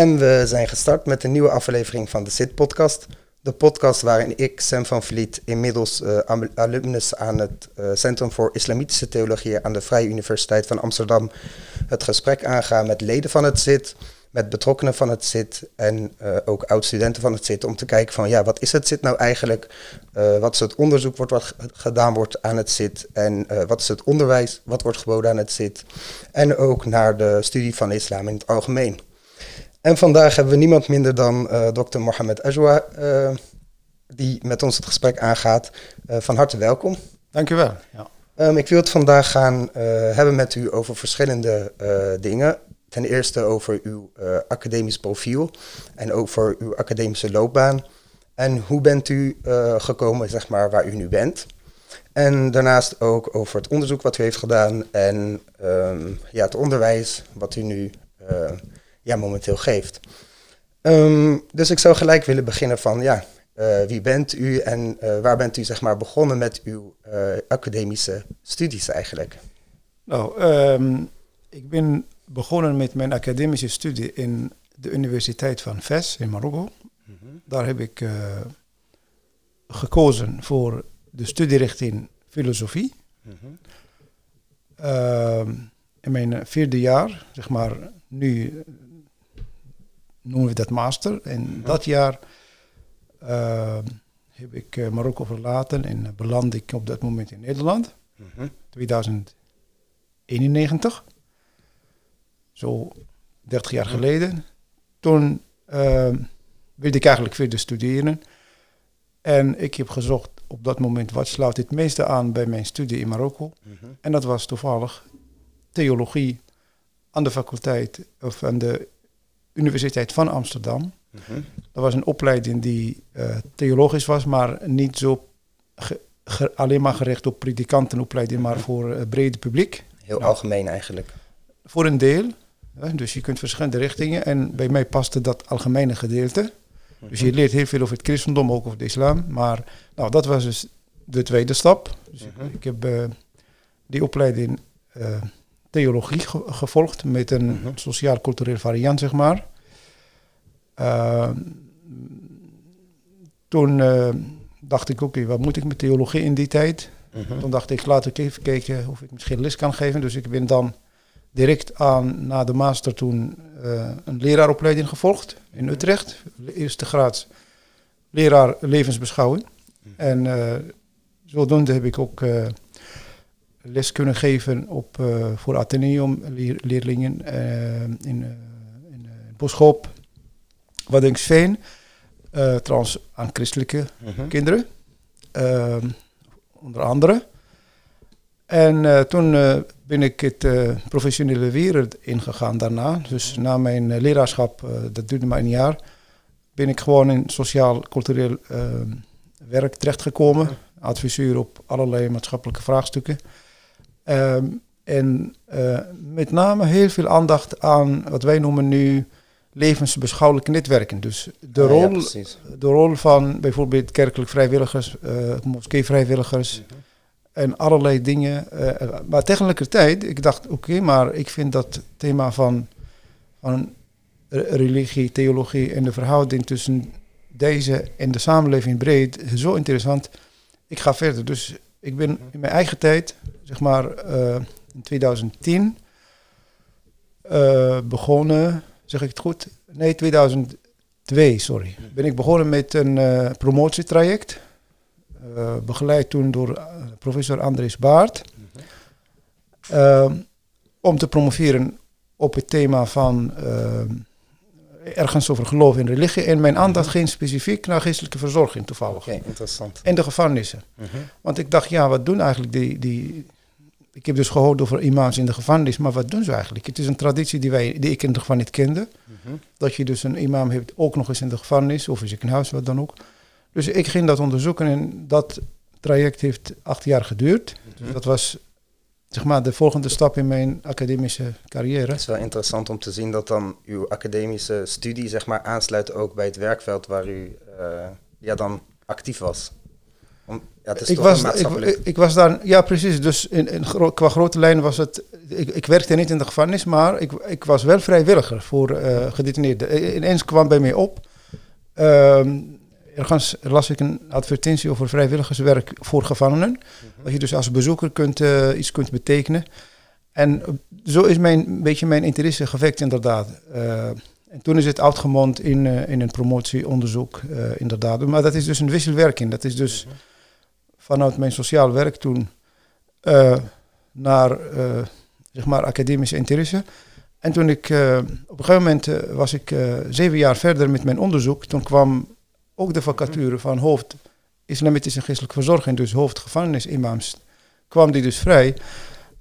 En we zijn gestart met een nieuwe aflevering van de SIT-podcast. De podcast waarin ik, Sam van Vliet, inmiddels uh, alumnus aan het uh, Centrum voor Islamitische Theologie aan de Vrije Universiteit van Amsterdam, het gesprek aanga met leden van het SIT, met betrokkenen van het ZIT en uh, ook oud-studenten van het ZIT om te kijken van ja, wat is het ZIT nou eigenlijk? Wat is het onderzoek wordt wat gedaan wordt aan het ZIT en wat is het onderwijs wat wordt geboden aan het ZIT? En ook naar de studie van islam in het algemeen. En vandaag hebben we niemand minder dan Dr. Mohamed Ajwa, die met ons het gesprek aangaat. van harte welkom. Dank u wel. Ja. Um, ik wil het vandaag gaan hebben met u over verschillende dingen ten eerste over uw uh, academisch profiel en over uw academische loopbaan. En hoe bent u uh, gekomen, zeg maar, waar u nu bent? En daarnaast ook over het onderzoek wat u heeft gedaan en um, ja, het onderwijs wat u nu uh, ja, momenteel geeft. Um, dus ik zou gelijk willen beginnen van, ja, wie bent u en waar bent u zeg maar, begonnen met uw academische studies eigenlijk? Nou, um, ik ben begonnen met mijn academische studie in de Universiteit van Fes in Marokko. Mm -hmm. Daar heb ik gekozen voor de studierichting filosofie. Mm -hmm. uh, in mijn vierde jaar, zeg maar, nu noemen we dat master. En mm -hmm. dat jaar uh, heb ik Marokko verlaten en beland ik op dat moment in Nederland. 2091 zo 30 jaar geleden. Toen uh, wilde ik eigenlijk verder studeren. En ik heb gezocht op dat moment wat sluit het meeste aan bij mijn studie in Marokko. Mm -hmm. En dat was toevallig theologie aan de faculteit of aan de Universiteit van Amsterdam. -hmm. Dat was een opleiding die uh, theologisch was, maar niet zo ge, ge, alleen maar gericht op predikantenopleiding, maar voor het uh, brede publiek. Heel nou, algemeen eigenlijk. Voor een deel. Dus je kunt verschillende richtingen. En bij mij paste dat algemene gedeelte. Dus je leert heel veel over het christendom, ook over de islam. Maar nou, dat was dus de tweede stap. Dus ik heb uh, die opleiding uh, theologie ge gevolgd met een -huh. sociaal-cultureel variant, zeg maar. Uh, toen dacht ik, oké, okay, wat moet ik met theologie in die tijd? -huh. Toen dacht ik, laat ik even kijken of ik misschien les kan geven. Dus ik ben dan direct aan na de master toen uh, een leraaropleiding gevolgd in Utrecht. Eerste graad leraar levensbeschouwing. En uh, zodoende heb ik ook les kunnen geven op, voor Atheneum leer, leerlingen in, in Boschop, Waddingsveen. trouwens aan christelijke uh -huh. kinderen, onder andere. En uh, toen uh, ben ik het uh, professionele wereld ingegaan daarna. Dus na mijn leraarschap, dat duurde maar een jaar, ben ik gewoon in sociaal-cultureel werk terechtgekomen. Adviseur op allerlei maatschappelijke vraagstukken. Um, en met name heel veel aandacht aan wat wij noemen nu levensbeschouwelijke netwerken. Dus de, rol, ja, de rol van bijvoorbeeld kerkelijk vrijwilligers, moskee-vrijwilligers. Mm -hmm en allerlei dingen. Uh, maar tegelijkertijd, ik dacht, oké, okay, maar ik vind dat thema van, van religie, theologie en de verhouding tussen deze en de samenleving breed zo interessant. Ik ga verder. Dus ik ben in mijn eigen tijd, zeg maar uh, in 2010, uh, begonnen, zeg ik het goed? Nee, 2002, sorry. Ben ik begonnen met een promotietraject. Uh, begeleid toen door professor Andries Baart. -hmm. uh, om te promoveren op het thema van ergens over geloof in religie. En mijn aandacht ging specifiek naar geestelijke verzorging toevallig. Oké, okay, interessant. En de gevangenissen. -hmm. Want ik dacht, ja, wat doen eigenlijk die, die... Ik heb dus gehoord over imams in de gevangenis, maar wat doen ze eigenlijk? Het is een traditie die, wij, die ik in de gevangenis kende. Dat je dus een imam hebt, ook nog eens in de gevangenis, of in ziekenhuis, wat dan ook. Dus ik ging dat onderzoeken en dat traject heeft acht jaar geduurd. Dus dat was zeg maar de volgende stap in mijn academische carrière. Het is wel interessant om te zien dat dan uw academische studie zeg maar aansluit ook bij het werkveld waar u uh, ja, dan actief was. Om, Ja, het is ik toch was, maatschappelijk... ik, ik was daar, ja precies, dus in, in, gro- qua grote lijnen was het, ik, ik werkte niet in de gevangenis, maar ik, ik was wel vrijwilliger voor eh gedetineerden. Ineens kwam bij mij op, ehm, ergens las ik een advertentie over vrijwilligerswerk voor gevangenen, dat je dus als bezoeker kunt, eh, iets kunt betekenen. En eh, zo is mijn, een beetje mijn interesse gewekt inderdaad. Eh, en toen is het uitgemond in, in een promotieonderzoek, inderdaad. Maar dat is dus een wisselwerking. Dat is dus vanuit mijn sociaal werk toen naar zeg maar academische interesse. En toen ik op een gegeven moment was ik zeven jaar verder met mijn onderzoek. Toen kwam ook de vacature van hoofd islamitische en geestelijke verzorging, dus hoofd gevangenisimams, kwam die dus vrij.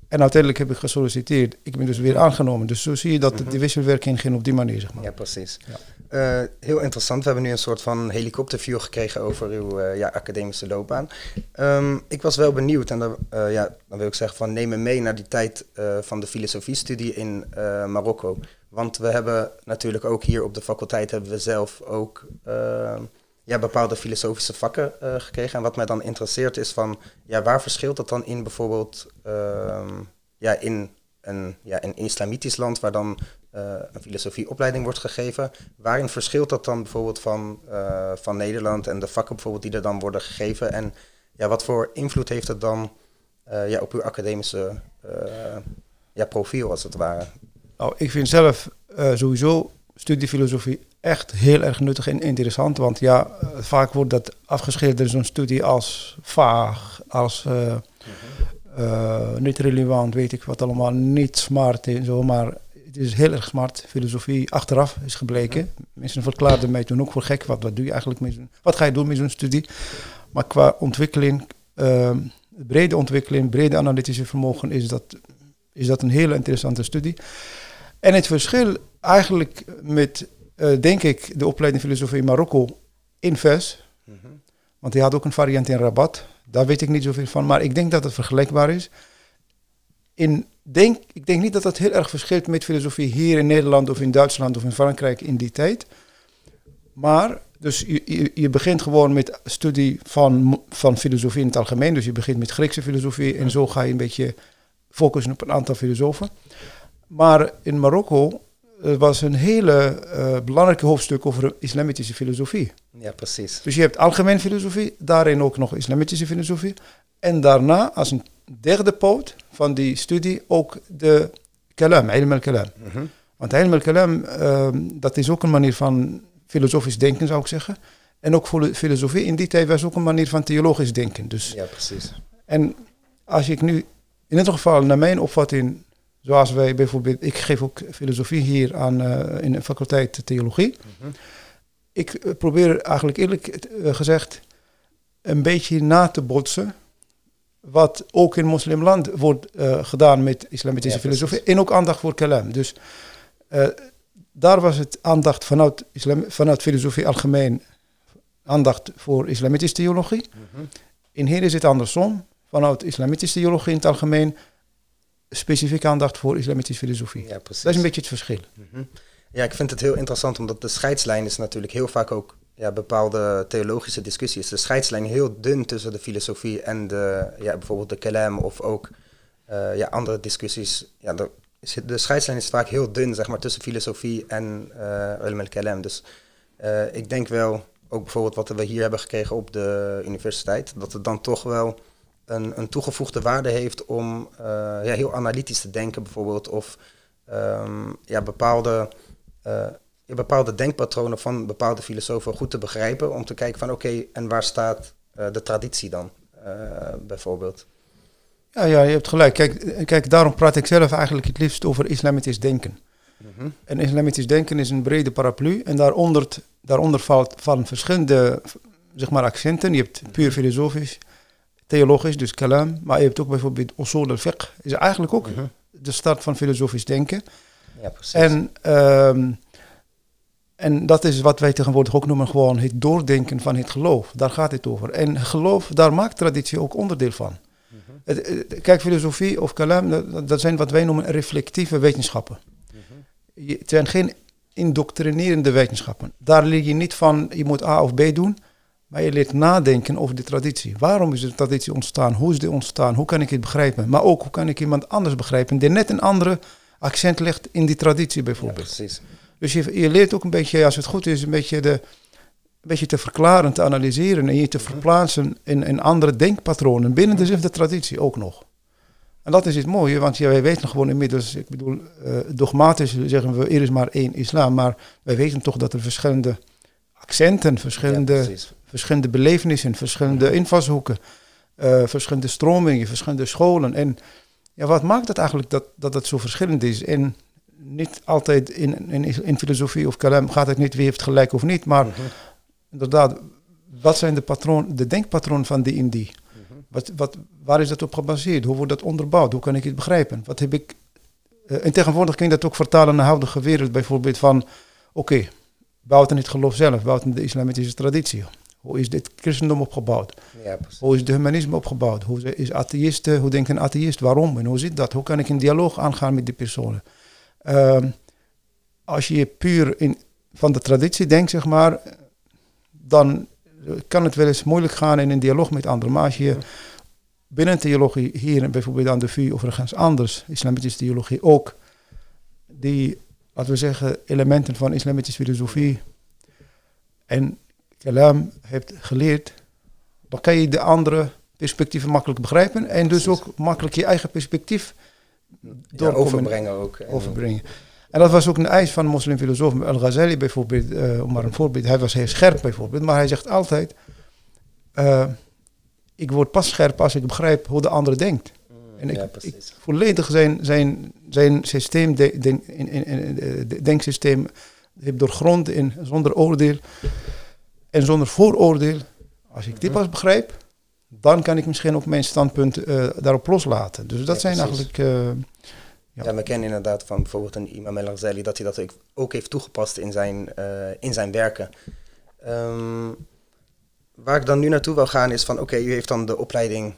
En uiteindelijk heb ik gesolliciteerd. Ik ben dus weer aangenomen. Dus zo zie je dat Mhm. de wisselwerking ging op die manier, zeg maar. Ja, precies. Ja. Eh, heel interessant. We hebben nu een soort van helikopterview gekregen over uw eh, ja, academische loopbaan. Ehm, ik was wel benieuwd en dan, eh, ja, dan wil ik zeggen van neem me mee naar die tijd van de filosofiestudie in Marokko. Want we hebben natuurlijk ook hier op de faculteit hebben we zelf ook eh, ja, bepaalde filosofische vakken eh, gekregen. En wat mij dan interesseert is van ja, waar verschilt dat dan in bijvoorbeeld ehm, ja, in een, ja, een islamitisch land waar dan eh, een filosofieopleiding wordt gegeven. Waarin verschilt dat dan bijvoorbeeld van, eh, van Nederland en de vakken bijvoorbeeld die er dan worden gegeven? En ja, wat voor invloed heeft het dan ja, op uw academische ja, profiel als het ware? Nou, ik vind zelf eh, studiefilosofie echt heel erg nuttig en interessant. Want ja, eh, vaak wordt dat afgeschilderd zo'n studie als vaag, als eh, eh, niet relevant, weet ik wat allemaal, niet smart en zo. Maar het is heel erg smart. Filosofie achteraf is gebleken. Mensen verklaarden mij toen ook voor gek. Wat, wat doe je eigenlijk met zo'n, wat ga je doen met zo'n studie? Maar qua ontwikkeling, eh, brede ontwikkeling, brede analytische vermogen, is dat, is dat een hele interessante studie. En het verschil eigenlijk met, eh, denk ik, de opleiding filosofie in Marokko in VES, want die had ook een variant in Rabat, daar weet ik niet zoveel van, maar ik denk dat het vergelijkbaar is. In, denk, ik denk niet dat dat heel erg verschilt met filosofie hier in Nederland of in Duitsland of in Frankrijk in die tijd. Maar, dus je, je, je begint gewoon met studie van, van filosofie in het algemeen. Dus je begint met Griekse filosofie en zo ga je een beetje focussen op een aantal filosofen. Maar in Marokko eh, was een hele eh, belangrijke hoofdstuk over islamitische filosofie. Ja, precies. Dus je hebt algemeen filosofie, daarin ook nog islamitische filosofie. En daarna, als een derde poot van die studie, ook de kalam, ilm al-kalam. Mhm. Want ilm al-kalam, ehm, dat is ook een manier van filosofisch denken, zou ik zeggen. En ook filosofie in die tijd was ook een manier van theologisch denken. Dus Ja, precies. en als ik nu, in ieder geval naar mijn opvatting, zoals wij bijvoorbeeld, ik geef ook filosofie hier aan eh, in de faculteit theologie. Mhm. Ik eh, probeer eigenlijk eerlijk eh, gezegd een beetje na te botsen wat ook in moslimland wordt gedaan met islamitische Ja, filosofie en ook aandacht voor kalam. Dus daar was het aandacht vanuit, islam, vanuit filosofie algemeen, aandacht voor islamitische theologie. Mhm. In hier is het andersom. Vanuit islamitische theologie in het algemeen specifiek aandacht voor islamitische filosofie. Ja, precies. Dat is een beetje het verschil. Mhm. Ja, ik vind het heel interessant, omdat de scheidslijn is natuurlijk heel vaak ook ja, bepaalde theologische discussies. De scheidslijn heel dun tussen de filosofie en de, ja, bijvoorbeeld de kalam of ook eh, ja, andere discussies. Ja, de, de scheidslijn is vaak heel dun, zeg maar, tussen filosofie en uh, ilm al-kalam. Dus eh, ik denk wel, ook bijvoorbeeld wat we hier hebben gekregen op de universiteit, dat het dan toch wel een, een toegevoegde waarde heeft om eh, ja, heel analytisch te denken bijvoorbeeld, of ehm, ja, bepaalde, eh, ja, bepaalde denkpatronen van bepaalde filosofen goed te begrijpen, om te kijken van oké, en waar staat eh, de traditie dan eh, bijvoorbeeld? Ja, ja, je hebt gelijk. Kijk, kijk, daarom praat ik zelf eigenlijk het liefst over islamitisch denken. Mhm. En islamitisch denken is een brede paraplu en daaronder, daaronder valt, vallen verschillende zeg maar, accenten. Je hebt puur filosofisch, theologisch, dus kalam, maar je hebt ook bijvoorbeeld usul al-fiqh, is eigenlijk ook Mhm. de start van filosofisch denken. Ja, precies. En, ehm, en dat is wat wij tegenwoordig ook noemen gewoon het doordenken van het geloof. Daar gaat het over. En geloof, daar maakt traditie ook onderdeel van. Mhm. Kijk, filosofie of kalam, dat, dat zijn wat wij noemen reflectieve wetenschappen. Je- Het zijn geen indoctrinerende wetenschappen. Daar leer je niet van, je moet A of B doen. Maar je leert nadenken over die traditie. Waarom is de traditie ontstaan? Hoe is die ontstaan? Hoe kan ik het begrijpen? Maar ook hoe kan ik iemand anders begrijpen die net een andere accent legt in die traditie bijvoorbeeld. Ja, precies. Dus je, je leert ook een beetje, als het goed is, een beetje, de, een beetje te verklaren, te analyseren en je te verplaatsen in, in andere denkpatronen binnen dezelfde traditie ook nog. En dat is het mooie, want ja, wij weten gewoon inmiddels, ik bedoel, uh, dogmatisch zeggen we, er is maar één islam, maar wij weten toch dat er verschillende accenten, verschillende, verschillende belevenissen, verschillende invalshoeken, uh, verschillende stromingen, verschillende scholen. En ja, wat maakt het eigenlijk dat, dat het zo verschillend is? En niet altijd in, in, in filosofie of kalam gaat het niet wie heeft gelijk of niet, maar mhm. inderdaad, wat zijn de, patroon, de denkpatronen van die in die? Mhm. Wat, wat, waar is dat op gebaseerd? Hoe wordt dat onderbouwd? Hoe kan ik het begrijpen? Wat heb ik... Uh, en tegenwoordig kun je dat ook vertalen naar de huidige wereld. Bijvoorbeeld van, oké, okay, buiten het geloof zelf, buiten de islamitische traditie. Hoe is dit christendom opgebouwd? Ja, hoe is het humanisme opgebouwd? Hoe is atheïsten, hoe denkt een atheïst? Waarom? En hoe zit dat? Hoe kan ik een dialoog aangaan met die personen? Ehm, als je puur in, van de traditie denkt, zeg maar, dan kan het wel eens moeilijk gaan in een dialoog met anderen. Maar als je binnen theologie hier bijvoorbeeld aan de VU of ergens anders, islamitische theologie ook, die, laten we zeggen, elementen van islamitische filosofie en kalam hebt geleerd, dan kan je de andere perspectieven makkelijk begrijpen en dus ook makkelijk je eigen perspectief door overbrengen ook. Overbrengen. En dat was ook een eis van de moslimfilosoof Al-Ghazali bijvoorbeeld, uh, om maar een voorbeeld. Hij was heel scherp bijvoorbeeld, maar hij zegt altijd, uh, ik word pas scherp als ik begrijp hoe de ander denkt. Mm, en ik, ja, ik, volledig zijn, zijn, zijn systeem, de, de, in, in, in, de denksysteem heb doorgrond in, zonder oordeel en zonder vooroordeel. Als ik dit pas begrijp, dan kan ik misschien ook mijn standpunt uh, daarop loslaten. Dus dat zijn eigenlijk... Uh, ja. ja, we kennen inderdaad van bijvoorbeeld een Imam El Ghazali dat hij dat ook heeft toegepast in zijn, uh, in zijn werken. Um, waar ik dan nu naartoe wil gaan is van oké, u heeft dan de opleiding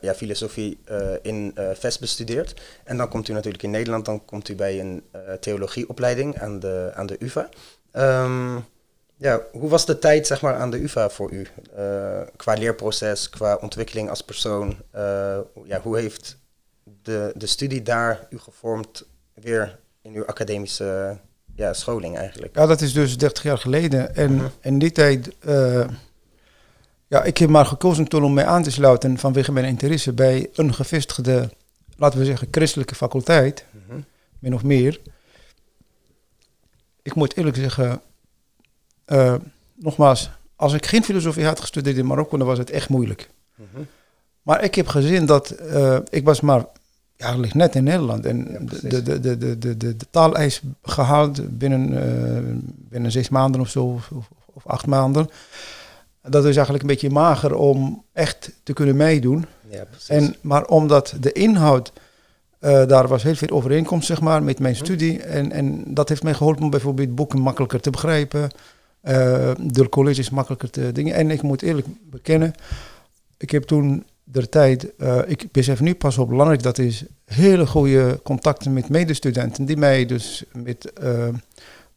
ja, filosofie in VES bestudeerd. En dan komt u natuurlijk in Nederland, dan komt u bij een theologieopleiding aan de, aan de UvA. Um, ja, hoe was de tijd zeg maar, aan de UvA voor u? Uh, qua leerproces, qua ontwikkeling als persoon. Uh, ja, hoe heeft de, de studie daar u gevormd weer in uw academische ja, scholing eigenlijk? Ja, dat is dus 30 jaar geleden. En uh in die tijd, uh, ja, ik heb maar gekozen toen om mij aan te sluiten vanwege mijn interesse bij een gevestigde, laten we zeggen, christelijke faculteit, -huh. min of meer. Ik moet eerlijk zeggen, uh, nogmaals, als ik geen filosofie had gestudeerd in Marokko, dan was het echt moeilijk. Mhm. Maar ik heb gezien dat uh, ik was maar ja, ligt net in Nederland en de, de, de, de, de, de, de taaleis gehaald binnen, uh, binnen zes maanden of zo, of, acht maanden. Dat is eigenlijk een beetje mager om echt te kunnen meedoen. Ja, en, maar omdat de inhoud, uh, daar was heel veel overeenkomst zeg maar, met mijn mhm. studie. En, en dat heeft mij geholpen om bijvoorbeeld boeken makkelijker te begrijpen. Uh, door colleges makkelijker te dingen. En ik moet eerlijk bekennen, ik heb toen de tijd, uh, ik besef nu pas hoe belangrijk dat is, hele goede contacten met medestudenten die mij dus met uh,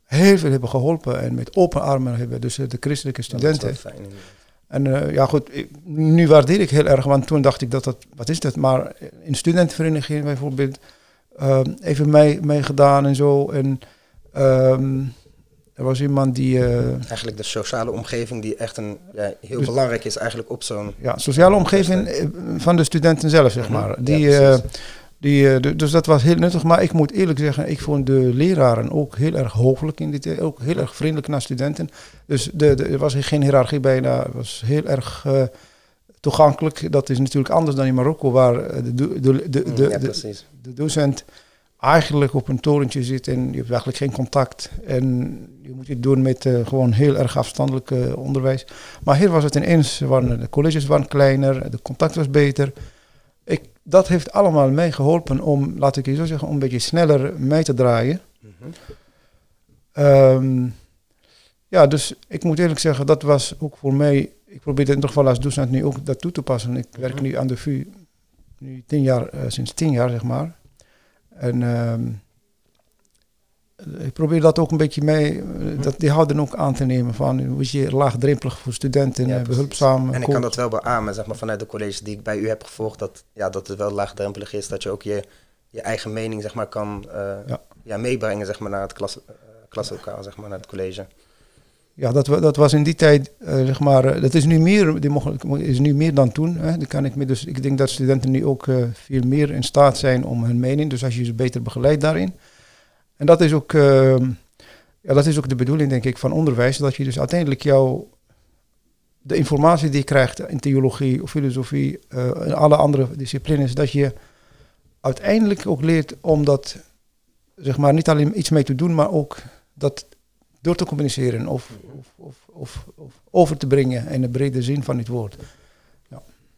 heel veel hebben geholpen en met open armen hebben, dus de christelijke studenten. Fijn, en ja goed, ik, nu waardeer ik heel erg, want toen dacht ik dat dat, wat is dat, maar in studentenverenigingen bijvoorbeeld, even mee, meegedaan en zo. En um, er was iemand die... Uh, eigenlijk de sociale omgeving die echt een, ja, heel dus- belangrijk is eigenlijk op zo'n... Ja, sociale omgeving eh, van de studenten zelf, zeg mhm. maar. Die, ja, uh, die, dus dat was heel nuttig. Maar ik moet eerlijk zeggen, ik vond de leraren ook heel erg hooglijk in dit, ook heel erg vriendelijk naar studenten. Dus de, de, er was geen hiërarchie bijna, het was heel erg toegankelijk. Dat is natuurlijk anders dan in Marokko, waar de, de, de, de, de, de, de docent eigenlijk op een torentje zit en je hebt eigenlijk geen contact. En je moet het doen met uh, gewoon heel erg afstandelijk uh, onderwijs. Maar hier was het ineens, waren, de colleges waren kleiner, de contact was beter. Ik, dat heeft allemaal mij geholpen om, laat ik je zo zeggen, om een beetje sneller mee te draaien. Mm -hmm. um, ja, dus ik moet eerlijk zeggen, dat was ook voor mij, ik probeer het nog wel als docent nu ook dat toe te passen. Ik werk mhm. nu aan de VU, nu tien jaar, uh, sinds tien jaar zeg maar. En um, ik probeer dat ook een beetje mee, uh, dat, die houden ook aan te nemen van, was je laagdrempelig voor studenten, ja, behulpzaam. En ik kan dat wel beamen, zeg maar, vanuit de colleges die ik bij u heb gevolgd, dat, ja, dat het wel laagdrempelig is, dat je ook je, je eigen mening, zeg maar, kan ja. ja. meebrengen, zeg maar, naar het klas, klaslokaal, zeg maar, naar het college. Ja, dat, dat was in die tijd, uh, zeg maar, dat is nu meer, die is nu meer dan toen. Hè. Dan kan ik, me dus, ik denk dat studenten nu ook uh, veel meer in staat zijn om hun mening, dus als je ze beter begeleidt daarin. En dat is ook, uh, ja, dat is ook de bedoeling, denk ik, van onderwijs, dat je dus uiteindelijk jouw, de informatie die je krijgt in theologie of filosofie en alle andere disciplines, dat je uiteindelijk ook leert om dat, zeg maar, niet alleen iets mee te doen, maar ook dat door te communiceren of, of, of, of, over te brengen in de brede zin van het woord.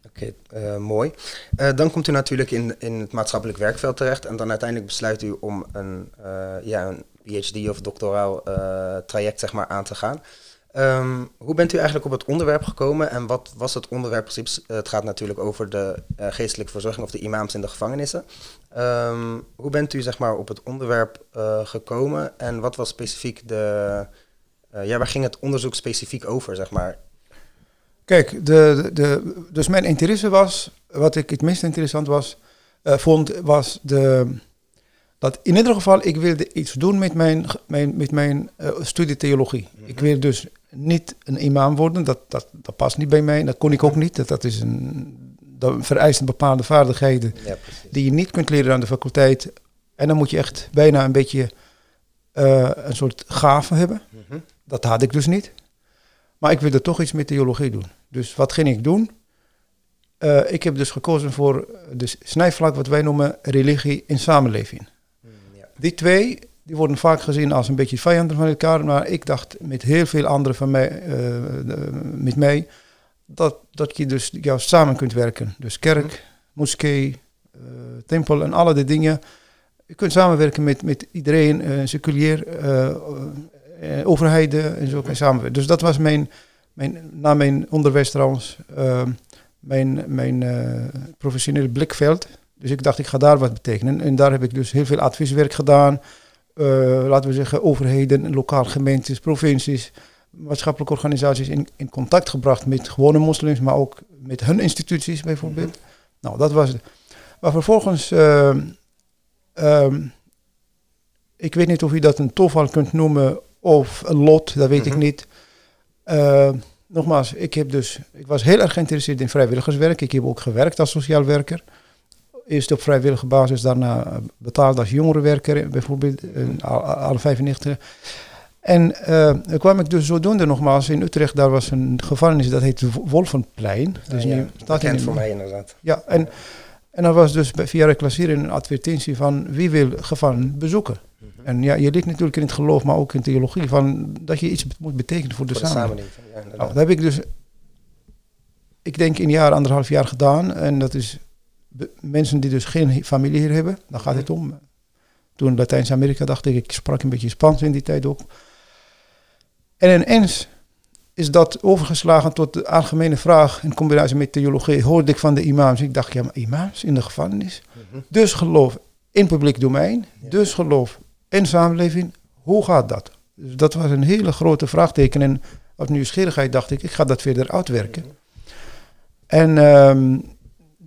Oké, uh, mooi. Uh, dan komt u natuurlijk in, in het maatschappelijk werkveld terecht en dan uiteindelijk besluit u om een, uh, ja, een PhD of doctoraal traject zeg maar, aan te gaan. Um, hoe bent u eigenlijk op het onderwerp gekomen en wat was het onderwerp precies? het gaat natuurlijk over de geestelijke verzorging of de imams in de gevangenissen. Um, hoe bent u zeg maar, op het onderwerp uh, gekomen en wat was specifiek de. Uh, ja, waar ging het onderzoek specifiek over, zeg maar? Kijk, de, de, dus mijn interesse was, wat ik het meest interessant was, vond, was de, dat in ieder geval ik wilde iets doen met mijn, mijn, met mijn studie theologie. Mm -hmm. Ik wil dus niet een imam worden. Dat, dat, dat past niet bij mij. Dat kon ik ook niet. Dat, dat, is een, dat vereist een bepaalde vaardigheden ja, die je niet kunt leren aan de faculteit. En dan moet je echt bijna een beetje uh, een soort gave hebben. Mm -hmm. Dat had ik dus niet. Maar ik wilde toch iets met theologie doen. Dus wat ging ik doen? Uh, ik heb dus gekozen voor de snijvlak wat wij noemen religie in samenleving. Mm, ja. Die twee die worden vaak gezien als een beetje vijanden van elkaar. Maar ik dacht met heel veel anderen van mij, uh, met mij, dat, dat je dus juist samen kunt werken. Dus kerk, mhm. moskee, uh, tempel en alle die dingen. Je kunt samenwerken met, met iedereen, uh, seculier, overheden en zo kan je samenwerken. Dus dat was mijn, mijn na mijn onderwijs trouwens, mijn, mijn professionele blikveld. Dus ik dacht, ik ga daar wat betekenen. En daar heb ik dus heel veel advieswerk gedaan laten we zeggen, overheden, lokale gemeentes, provincies, maatschappelijke organisaties in, in contact gebracht met gewone moslims, maar ook met hun instituties bijvoorbeeld. Mhm. Nou, dat was het. Maar vervolgens, uh, um, ik weet niet of je dat een toeval kunt noemen of een lot, dat weet ik mhm. niet. Uh, nogmaals, ik, heb dus, ik was heel erg geïnteresseerd in vrijwilligerswerk. Ik heb ook gewerkt als sociaal werker eerst op vrijwillige basis, daarna betaald als jongerenwerker, bijvoorbeeld, in alle 95. En uh, kwam ik dus zodoende nogmaals in Utrecht, daar was een gevangenis, dat heet Wolvenplein. Dus ja, nu staat in voor mij inderdaad. Ja, en, en er was dus via reclasseren een advertentie van wie wil gevangen bezoeken. Mm -hmm. En ja, je ligt natuurlijk in het geloof, maar ook in theologie, van dat je iets moet betekenen voor de, voor de samenleving. Ja, nou, dat heb ik dus, ik denk een jaar, anderhalf jaar gedaan. En dat is mensen die dus geen familie hier hebben, daar gaat het om. Toen Latijns-Amerika dacht ik, ik sprak een beetje Spaans in die tijd ook. En ineens is dat overgeslagen tot de algemene vraag in combinatie met theologie. Hoorde ik van de imams. Ik dacht, ja, maar imams in de gevangenis. Mhm. Dus geloof in publiek domein. Dus geloof in samenleving. Hoe gaat dat? Dus dat was een hele grote vraagteken. En uit nieuwsgierigheid dacht ik, ik ga dat verder uitwerken. Mhm. En um,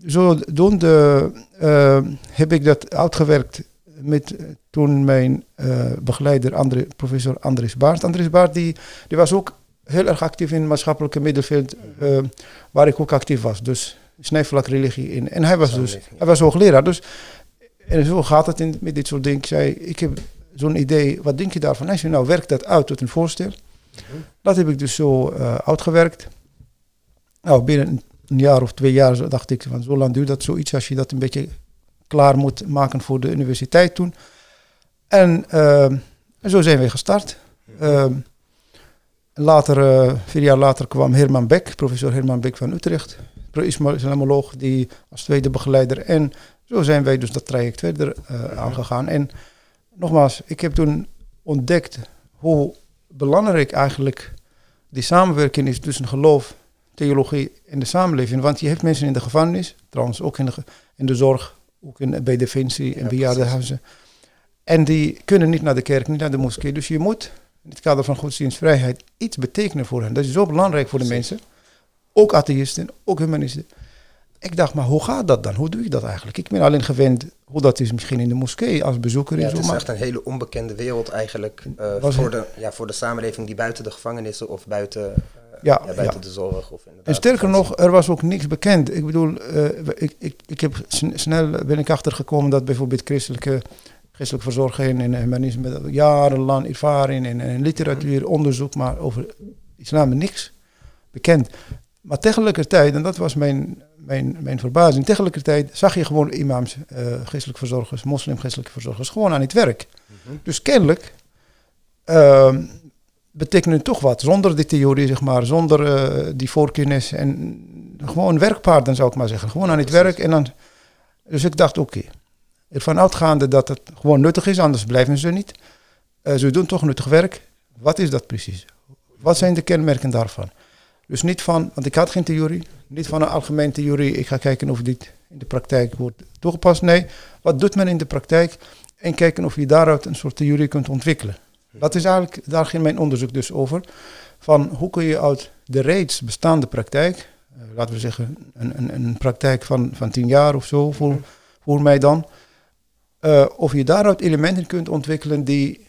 zodoende uh, heb ik dat uitgewerkt met toen mijn uh, begeleider, André, professor Andries Baart. Andries Baart die, die was ook heel erg actief in het maatschappelijke middenveld, uh, waar ik ook actief was. Dus snijvlak religie in. En hij was dus, hij was hoogleraar. Dus, en zo gaat het in, met dit soort dingen. Ik zei, ik heb zo'n idee, wat denk je daarvan? Hij zei, nou werk dat uit tot een voorstel. Mhm. Dat heb ik dus zo uitgewerkt. Nou, binnen een jaar of twee jaar dacht ik van zo lang duurt dat zoiets als je dat een beetje klaar moet maken voor de universiteit toen. En uh, zo zijn we gestart. Uh, later, uh, vier jaar later kwam Herman Beck, professor Herman Beck van Utrecht, islamoloog, die als tweede begeleider. En zo zijn wij dus dat traject verder uh, aangegaan. En nogmaals, ik heb toen ontdekt hoe belangrijk eigenlijk die samenwerking is tussen geloof theologie in de samenleving. Want je hebt mensen in de gevangenis, trouwens ook in de, in de zorg, ook in, bij Defensie en ja, bejaardenhuizen. En die kunnen niet naar de kerk, niet naar de moskee. Dus je moet in het kader van godsdienstvrijheid iets betekenen voor hen. Dat is zo belangrijk voor de mensen. Ook atheïsten, ook humanisten. Ik dacht, maar hoe gaat dat dan? Hoe doe ik dat eigenlijk? Ik ben alleen gewend hoe dat is misschien in de moskee als bezoeker. Ja, het is maar echt een hele onbekende wereld eigenlijk uh, Was voor, het- de, ja, voor de samenleving die buiten de gevangenissen of buiten, eh, Ja, ja, buiten ja. de zorg of inderdaad En sterker nog, er was ook niks bekend. Ik bedoel, eh, ik, ik, ik heb sn- snel ben ik achtergekomen dat bijvoorbeeld christelijke, christelijke verzorging en humanisme jarenlang ervaring en, en literatuur, onderzoek, maar over islam niks bekend. Maar tegelijkertijd, en dat was mijn, mijn, mijn verbazing, tegelijkertijd zag je gewoon imams, eh geestelijke verzorgers, moslim-geestelijke verzorgers, gewoon aan het werk. Mhm. Dus kennelijk ehm betekent het toch wat. Zonder die theorie, zeg maar, zonder eh, die voorkennis en gewoon werkpaarden zou ik maar zeggen. Gewoon aan het werk en dan... Dus ik dacht, oké, ervan uitgaande dat het gewoon nuttig is, anders blijven ze niet. Eh, ze doen toch nuttig werk. Wat is dat precies? Wat zijn de kenmerken daarvan? Dus niet van, want ik had geen theorie, niet van een algemene theorie, ik ga kijken of dit in de praktijk wordt toegepast. Nee, wat doet men in de praktijk en kijken of je daaruit een soort theorie kunt ontwikkelen. Dat is eigenlijk, daar ging mijn onderzoek dus over. Van hoe kun je uit de reeds bestaande praktijk, eh, laten we zeggen een, een, een praktijk van, van tien jaar of zo voor, voor mij dan, eh, of je daaruit elementen kunt ontwikkelen die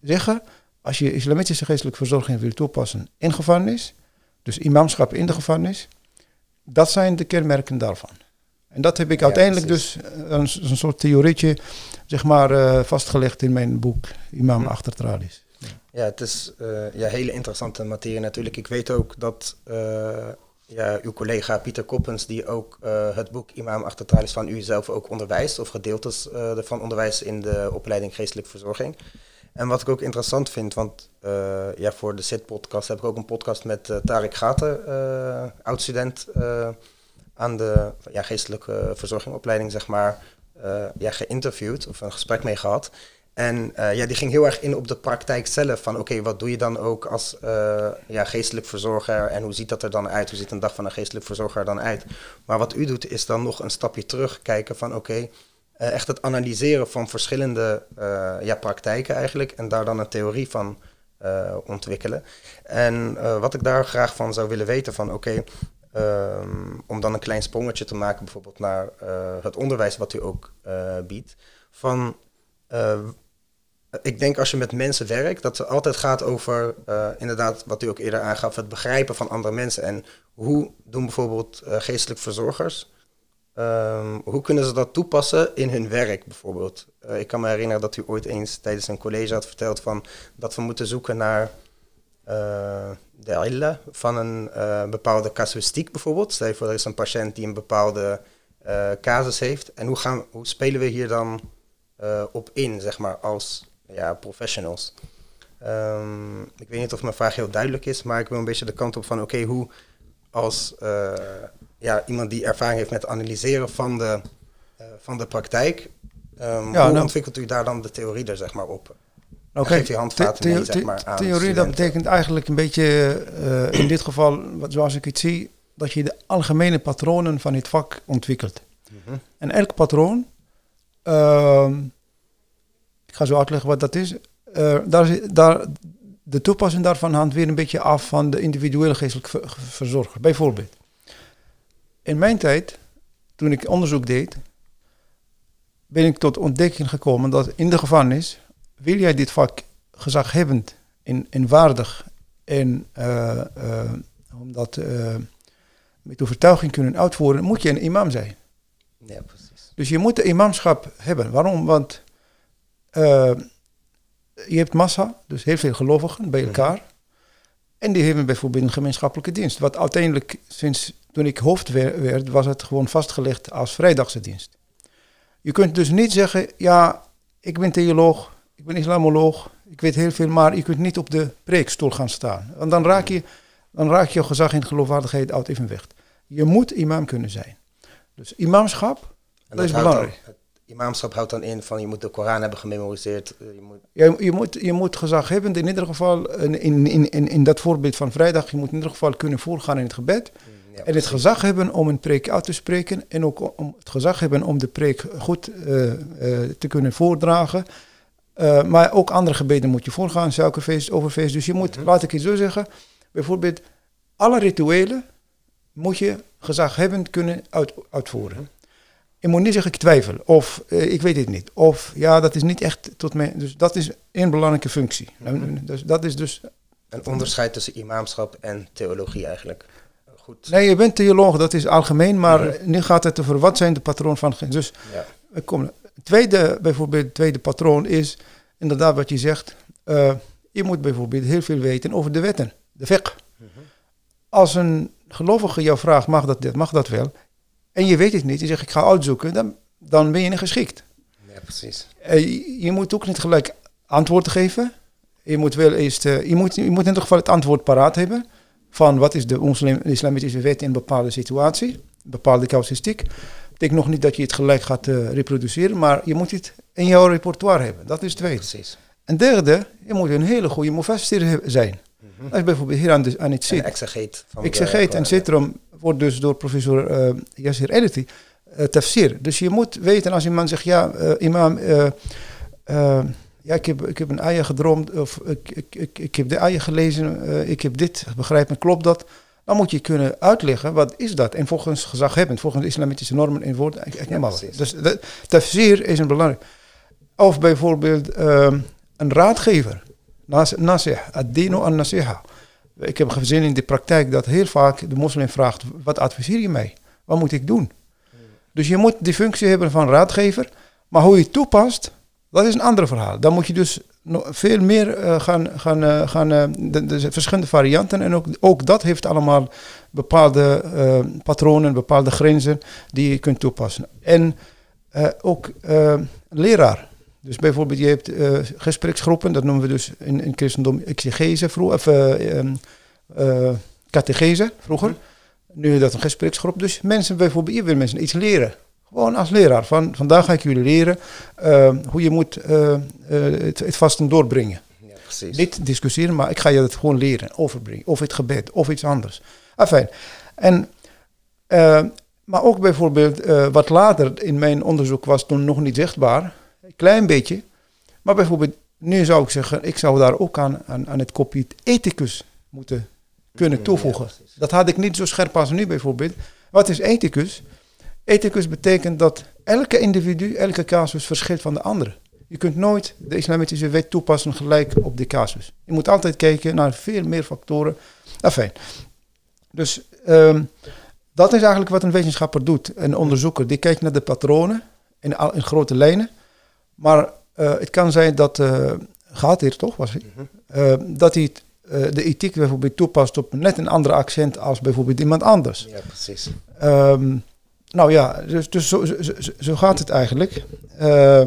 zeggen, als je islamitische geestelijke verzorging wil toepassen in gevangenis, dus imamschap in de gevangenis, dat zijn de kenmerken daarvan. En dat heb ik uiteindelijk dus eh, een, een soort theorietje zeg maar, eh, vastgelegd in mijn boek Imam Hm. achter tralies. Ja, het is eh ja, hele interessante materie natuurlijk. Ik weet ook dat ja, uw collega Pieter Koppens, die ook het boek Imam achter tralies van u zelf ook onderwijst, of gedeeltes ervan onderwijst in de opleiding geestelijke verzorging. En wat ik ook interessant vind, want ja, voor de SIT-podcast heb ik ook een podcast met Tarek Gater, oud-student aan de ja, geestelijke verzorgingopleiding, zeg maar, eh, ja, geïnterviewd of een gesprek mee gehad. En eh, ja, die ging heel erg in op de praktijk zelf. Van oké, wat doe je dan ook als eh, ja, geestelijk verzorger en hoe ziet dat er dan uit? Hoe ziet een dag van een geestelijk verzorger er dan uit? Maar wat u doet is dan nog een stapje terug kijken van oké, echt het analyseren van verschillende ja, praktijken eigenlijk en daar dan een theorie van ontwikkelen. En wat ik daar graag van zou willen weten van oké, ehm, om dan een klein sprongetje te maken bijvoorbeeld naar eh, het onderwijs wat u ook eh, biedt. Van eh, ik denk als je met mensen werkt, dat het altijd gaat over, inderdaad, wat u ook eerder aangaf, het begrijpen van andere mensen. En hoe doen bijvoorbeeld geestelijk verzorgers, ehm, hoe kunnen ze dat toepassen in hun werk bijvoorbeeld? Ik kan me herinneren dat u ooit eens tijdens een college had verteld van dat we moeten zoeken naar de illa van een eh, bepaalde casuïstiek bijvoorbeeld. Stel je voor, er is een patiënt die een bepaalde eh, casus heeft. En hoe, gaan, hoe spelen we hier dan eh, op in, zeg maar, als ja, professionals? Ehm, ik weet niet of mijn vraag heel duidelijk is, maar ik wil een beetje de kant op van, oké, hoe als ja, iemand die ervaring heeft met het analyseren van de, van de praktijk, ehm, Ja, hoe nou- ontwikkelt u daar dan de theorie er, zeg maar, op? En geeft u handvaten mee, zeg maar, aan theorie, dat betekent eigenlijk een beetje, eh, in dit geval, wat, zoals ik het zie, dat je de algemene patronen van het vak ontwikkelt. Mhm. En elk patroon, ehm, ik ga zo uitleggen wat dat is, eh, daar, daar, de toepassing daarvan hangt weer een beetje af van de individuele geestelijke ver- verzorger. Bijvoorbeeld, in mijn tijd, toen ik onderzoek deed, ben ik tot ontdekking gekomen dat in de gevangenis, wil jij dit vak gezaghebbend en, en waardig en eh, eh, om dat eh, met overtuiging kunnen uitvoeren, moet je een imam zijn. Ja, precies. Dus je moet de imamschap hebben. Waarom? Want je hebt massa, dus heel veel gelovigen bij elkaar. En die hebben bijvoorbeeld een gemeenschappelijke dienst. Wat uiteindelijk, sinds toen ik hoofd wer- werd, was het gewoon vastgelegd als vrijdagse dienst. Je kunt dus niet zeggen, ja, ik ben theoloog, ik ben islamoloog, ik weet heel veel, maar je kunt niet op de preekstoel gaan staan. Want dan raak je, dan raak je gezag en geloofwaardigheid uit evenwicht. Je moet imam kunnen zijn. Dus imamschap, Dat is belangrijk. Dan, imamschap houdt dan in van je moet de Koran hebben gememoriseerd. eh, Je moet, Je, je, moet, je moet gezaghebbend in ieder geval, in, in, in, in, in dat voorbeeld van vrijdag, je moet in ieder geval kunnen voorgaan in het gebed. ja, en het gezag hebben om een preek uit te spreken. En ook om het gezag hebben om de preek goed eh, eh, te kunnen voordragen. Uh, maar ook andere gebeden moet je voorgaan, suikerfeest, overfeest. Dus je moet, laat ik het zo zeggen, bijvoorbeeld alle rituelen moet je gezaghebbend kunnen uit, uitvoeren. Je moet niet zeggen ik twijfel of uh, ik weet het niet. Of ja, dat is niet echt tot mij. Dus dat is een belangrijke functie. Nou, dus dat is dus... Een onderscheid tussen imamschap en theologie eigenlijk. Goed. Nee, je bent theoloog, dat is algemeen, maar nu gaat het over wat zijn de patroon van... Dus ja. kom, tweede, bijvoorbeeld, tweede patroon is inderdaad wat je zegt. Uh, je moet bijvoorbeeld heel veel weten over de wetten, de fiqh. Mm Als een gelovige jou vraagt, mag dat, mag dat wel? En je weet het niet, je zegt ik ga uitzoeken, dan, dan ben je niet geschikt. Ja, precies. Uh, je moet ook niet gelijk antwoord geven. Je moet wel eerst, uh, je, moet, je moet in ieder geval het antwoord paraat hebben. Van wat is de, islamitische wet in een bepaalde situatie, een bepaalde casuïstiek betekent nog niet dat je het gelijk gaat uh, reproduceren, maar je moet het in jouw repertoire hebben. Dat is. Precies. En derde, je moet een hele goede mufassir zijn. Mm -hmm. Als je bijvoorbeeld hier aan, de, aan het zit. exegeet. Exegeet en citrum wordt dus door professor uh, Yasser Editi uh, tafsir. Dus je moet weten als iemand zegt, ja, uh, imam, ja, ik heb, ik heb een eier gedroomd, of ik, ik, ik, ik heb de eier gelezen, ik heb dit, begrijp me, klopt dat? Dan moet je kunnen uitleggen, wat is dat? En volgens gezaghebbend, volgens de islamitische normen in woord, helemaal. Ja, dus de, tafsir is een belangrijk. Of bijvoorbeeld um, een raadgever. Nasih, ad-dino an-nasiha. Ik heb gezien in de praktijk dat heel vaak de moslim vraagt, wat adviseer je mij? Wat moet ik doen? Dus je moet die functie hebben van raadgever, maar hoe je het toepast, dat is een ander verhaal. Dan moet je dus veel meer uh, gaan, gaan, uh, gaan uh, de, de, verschillende varianten. En ook, ook dat heeft allemaal bepaalde patronen, bepaalde grenzen die je kunt toepassen. En ook leraar. Dus bijvoorbeeld, je hebt gespreksgroepen, dat noemen we dus in, in christendom exegese, of catechese vroeger. Mhm. Nu is dat een gespreksgroep. Dus mensen bijvoorbeeld, je wil mensen iets leren. Gewoon als leraar. Van, vandaag ga ik jullie leren uh, hoe je moet uh, uh, het, het vasten doorbrengen. Ja, precies. Niet discussiëren, maar ik ga je het gewoon leren, overbrengen. Of het gebed, of iets anders. Enfin. En, maar ook bijvoorbeeld, wat later in mijn onderzoek was toen nog niet zichtbaar. Een klein beetje. Maar bijvoorbeeld, nu zou ik zeggen, ik zou daar ook aan, aan, aan het kopje ethicus moeten kunnen toevoegen. Ja, dat had ik niet zo scherp als nu bijvoorbeeld. Wat is ethicus? Ethicus betekent dat elke individu, elke casus verschilt van de andere. Je kunt nooit de islamitische wet toepassen gelijk op die casus. Je moet altijd kijken naar veel meer factoren. Enfin. Dus um, dat is eigenlijk wat een wetenschapper doet. Een onderzoeker die kijkt naar de patronen in, in grote lijnen. Maar uh, het kan zijn dat, uh, gaat hier toch, was het, uh, dat hij de ethiek bijvoorbeeld toepast op net een andere accent als bijvoorbeeld iemand anders. Ja, precies. Um, nou ja, dus, dus zo, zo, zo, gaat het eigenlijk. Uh, uh,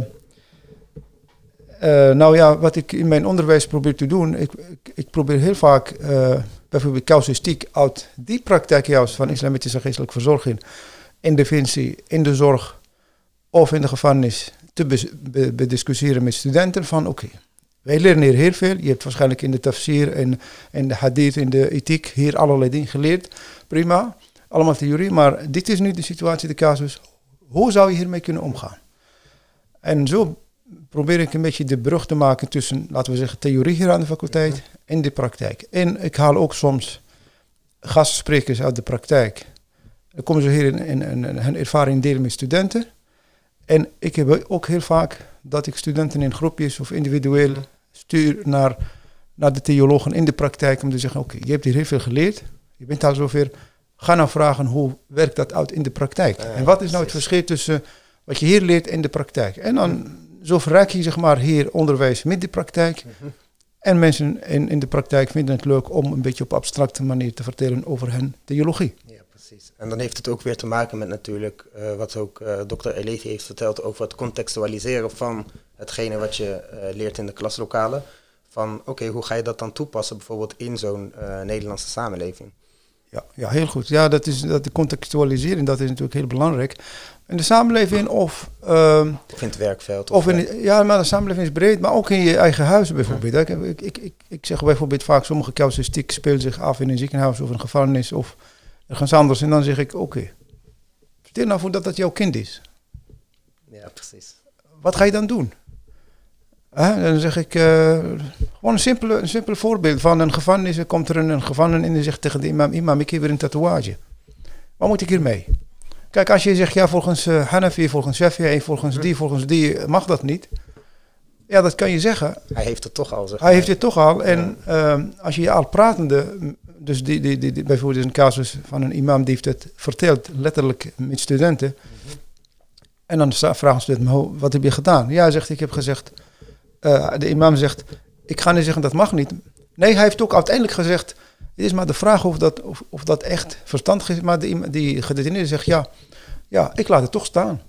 nou ja, wat ik in mijn onderwijs probeer te doen, ik, ik, probeer heel vaak uh, bijvoorbeeld casuïstiek uit die praktijk juist van islamitische geestelijke verzorging in defensie, in de zorg of in de gevangenis te bediscussiëren met studenten van oké, wij leren hier heel veel. Je hebt waarschijnlijk in de tafsir en in de hadith, in de ethiek hier allerlei dingen geleerd. Prima allemaal theorie, maar dit is nu de situatie, de casus. Hoe zou je hiermee kunnen omgaan? En zo probeer ik een beetje de brug te maken tussen, laten we zeggen, theorie hier aan de faculteit en de praktijk. En ik haal ook soms gastsprekers uit de praktijk. Dan komen ze hier in, in, hun ervaring delen met studenten. En ik heb ook heel vaak dat ik studenten in groepjes of individueel stuur naar, naar de theologen in de praktijk om te zeggen, oké, je hebt hier heel veel geleerd. Je bent al zover Ga nou vragen hoe werkt dat uit in de praktijk. en wat is nou het verschil tussen wat je hier leert en de praktijk. En dan zo verrijk je zeg maar hier onderwijs met de praktijk. Mhm. En mensen in, in de praktijk vinden het leuk om een beetje op abstracte manier te vertellen over hun theologie. Ja, precies. En dan heeft het ook weer te maken met natuurlijk uh, wat ook uh, dokter Elevi heeft verteld over het contextualiseren van hetgene wat je uh, leert in de klaslokalen. Van oké, okay, hoe ga je dat dan toepassen bijvoorbeeld in zo'n Nederlandse samenleving? Ja, ja, heel goed. Ja, dat is dat de contextualisering, dat is natuurlijk heel belangrijk. In de samenleving of... Uh, of in het werkveld. Of, in, ja, maar de samenleving is breed, maar ook in je eigen huis bijvoorbeeld. Ja. Ik, ik, ik, ik, zeg bijvoorbeeld vaak, sommige casuïstiek speelt zich af in een ziekenhuis of een gevangenis of ergens anders. En dan zeg ik, oké, okay, vertel nou voor dat dat jouw kind is. Ja, precies. Wat ga je dan doen? Hè, dan zeg ik, eh, gewoon een simpele, een simpele voorbeeld van een gevangenis. Er komt er een, een gevangene in die zegt tegen de imam, imam, ik heb weer een tatoeage. Wat moet ik hiermee? Kijk, als je zegt, ja, volgens uh, Hanafi, volgens Shafi'i, volgens die, volgens die, mag dat niet. Ja, dat kan je zeggen. Hij heeft het toch al. Zeg Hij heeft het toch al. En ehm, als je al pratende, dus die, die, die, bijvoorbeeld een casus van een imam die heeft het verteld, letterlijk met studenten. En dan vragen studenten, wat heb je gedaan? Ja, hij zegt, ik heb gezegd, uh, de imam zegt, ik ga niet zeggen dat mag niet. Nee, hij heeft ook uiteindelijk gezegd, het is maar de vraag of dat, of, of dat echt verstandig is. Maar die, die gedetineerde zegt, ja, ja, ik laat het toch staan.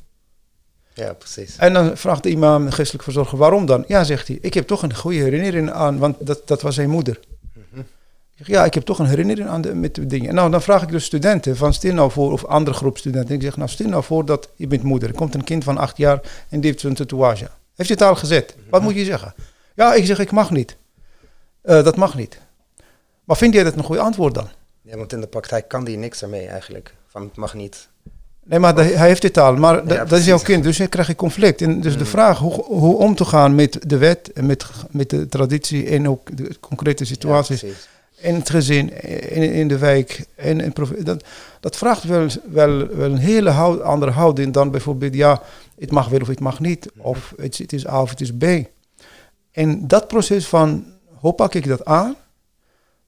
Ja, precies. En dan vraagt de imam, de geestelijk verzorger, waarom dan? Ja, zegt hij, ik heb toch een goede herinnering aan, want dat, dat was zijn moeder. Mhm. Ja, ik heb toch een herinnering aan de, met de dingen. Nou, dan vraag ik dus studenten van stil nou voor, of andere groep studenten. Ik zeg, nou stil nou voor dat je bent moeder. Er komt een kind van acht jaar en die heeft zo'n tatoeage. Heeft je het al gezet? Wat moet je zeggen? Ja, ik zeg, ik mag niet. Uh, dat mag niet. Maar vind jij dat een goede antwoord dan? Ja, want in de praktijk kan die niks ermee eigenlijk. Van het mag niet. Nee, maar hij heeft dit al. Maar dat is jouw kind, dus dan krijg je conflict. En dus de mm. vraag hoe, hoe om te gaan met de wet en met, met de traditie en ook de concrete situaties. in het gezin, in, in de wijk. En, en dat, dat vraagt wel, wel, wel een hele houd, andere houding dan bijvoorbeeld, ja, het mag wel of het mag niet. Of het, het is A of het is B. En dat proces van, hoe pak ik dat aan?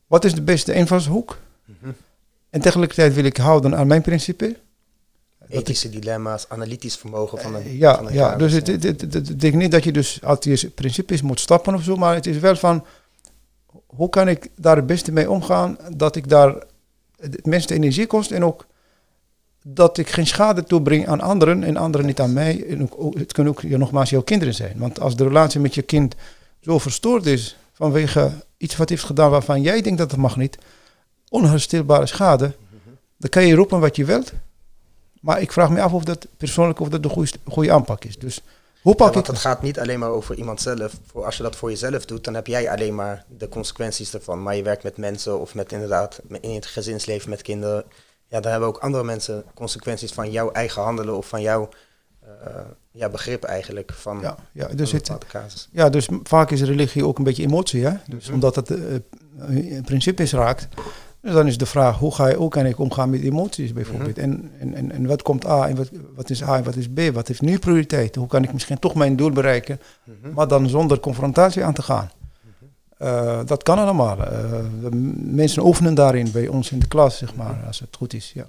Wat is de beste invalshoek? Mm En tegelijkertijd wil ik houden aan mijn principe ethische dilemma's, analytisch vermogen van een. ja, van een ja dus het, het, het, het, denk niet dat je dus uit die principes moet stappen of zo, maar het is wel van hoe kan ik daar het beste mee omgaan dat ik daar het meeste energie kost en ook dat ik geen schade toebreng aan anderen en anderen niet aan mij. En ook, het kunnen ook ja, nogmaals jouw kinderen zijn. Want als de relatie met je kind zo verstoord is vanwege iets wat heeft gedaan waarvan jij denkt dat het mag niet, onherstelbare schade, dan kan je roepen wat je wilt. Maar ik vraag me af of dat persoonlijk of dat de goede, goede aanpak is. Dus hoe pak ja, want het gaat niet alleen maar over iemand zelf. Voor, als je dat voor jezelf doet, dan heb jij alleen maar de consequenties ervan. Maar je werkt met mensen of met inderdaad in het gezinsleven met kinderen. Ja, daar hebben ook andere mensen consequenties van jouw eigen handelen of van jouw uh, ja, begrip eigenlijk van ja, ja, dus het, Ja, dus vaak is religie ook een beetje emotie, hè? Dus omdat het uh, principes raakt, dus dan is de vraag, hoe, ga je, hoe kan ik omgaan met emoties bijvoorbeeld? Mhm. en, en, en, en, wat komt A en wat, wat is A en wat is B? Wat heeft nu prioriteit? Hoe kan ik misschien toch mijn doel bereiken, mhm. maar dan zonder confrontatie aan te gaan? Uh, dat kan allemaal. Uh, mensen oefenen daarin bij ons in de klas, zeg maar, als het goed is. Ja.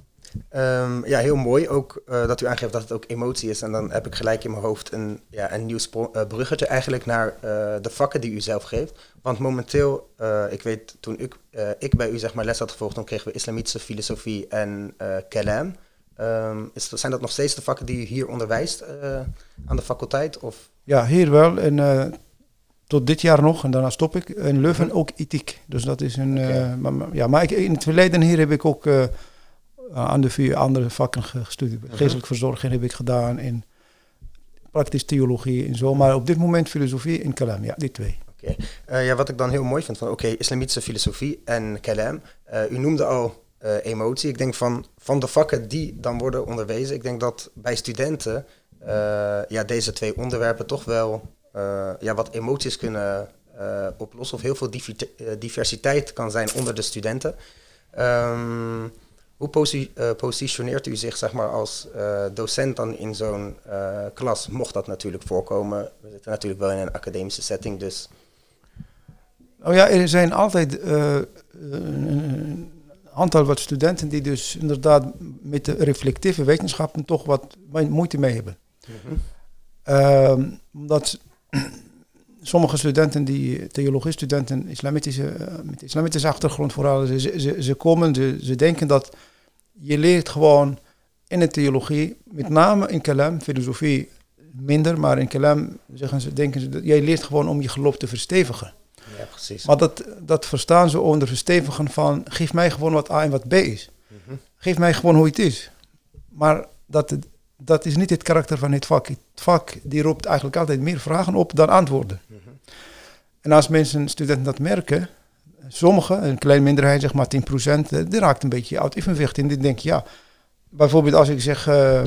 Um, ja, heel mooi. Ook uh, dat u aangeeft dat het ook emotie is. En dan heb ik gelijk in mijn hoofd een, ja, een nieuw bruggetje eigenlijk naar de vakken die u zelf geeft. Want momenteel, ik weet, toen ik, ik bij u zeg maar les had gevolgd, dan kregen we islamitische filosofie en kelam. Um, is, zijn dat nog steeds de vakken die u hier onderwijst aan de faculteit? Of? Ja, hier wel. En tot dit jaar nog, en daarna stop ik. In Leuven ook ethiek. Dus dat is een... Okay. maar, ja, maar ik, in het verleden hier heb ik ook eh, aan de vier andere vakken gestudeerd. Mhm. Geestelijke verzorging heb ik gedaan en praktische theologie en zo. Maar op dit moment filosofie en kalam, ja, die twee. Oké. Uh, ja, wat ik dan heel mooi vind van, oké, islamitische filosofie en kalam. Uh, u noemde al emotie. Ik denk van, van de vakken die dan worden onderwezen, ik denk dat bij studenten ja, deze twee onderwerpen toch wel ja, wat emoties kunnen oplossen. Of heel veel diversiteit kan zijn onder de studenten. Um, hoe uh, positioneert u zich zeg maar, als docent dan in zo'n klas? Mocht dat natuurlijk voorkomen. We zitten natuurlijk wel in een academische setting, dus... Oh ja, er zijn altijd een aantal wat studenten die dus inderdaad met de reflectieve wetenschappen toch wat moeite mee hebben. Mm -hmm. omdat sommige studenten, die theologie-studenten, islamitische, met islamitische achtergrond vooral, ze, ze, ze komen, ze, ze denken dat je leert gewoon in de theologie, met name in kalam, filosofie minder, maar in kalam zeggen ze, denken ze, dat jij leert gewoon om je geloof te verstevigen. Ja, precies. Maar dat, dat verstaan ze onder verstevigen van, geef mij gewoon wat A en wat B is. Mhm. Geef mij gewoon hoe het is. Maar dat, dat is niet het karakter van het vak. Het vak die roept eigenlijk altijd meer vragen op dan antwoorden. Mhm. En als mensen, studenten dat merken, sommigen, een kleine minderheid, zeg maar 10%, eh, die raakt een beetje uit evenwicht. En die denken, ja, bijvoorbeeld als ik zeg, uh,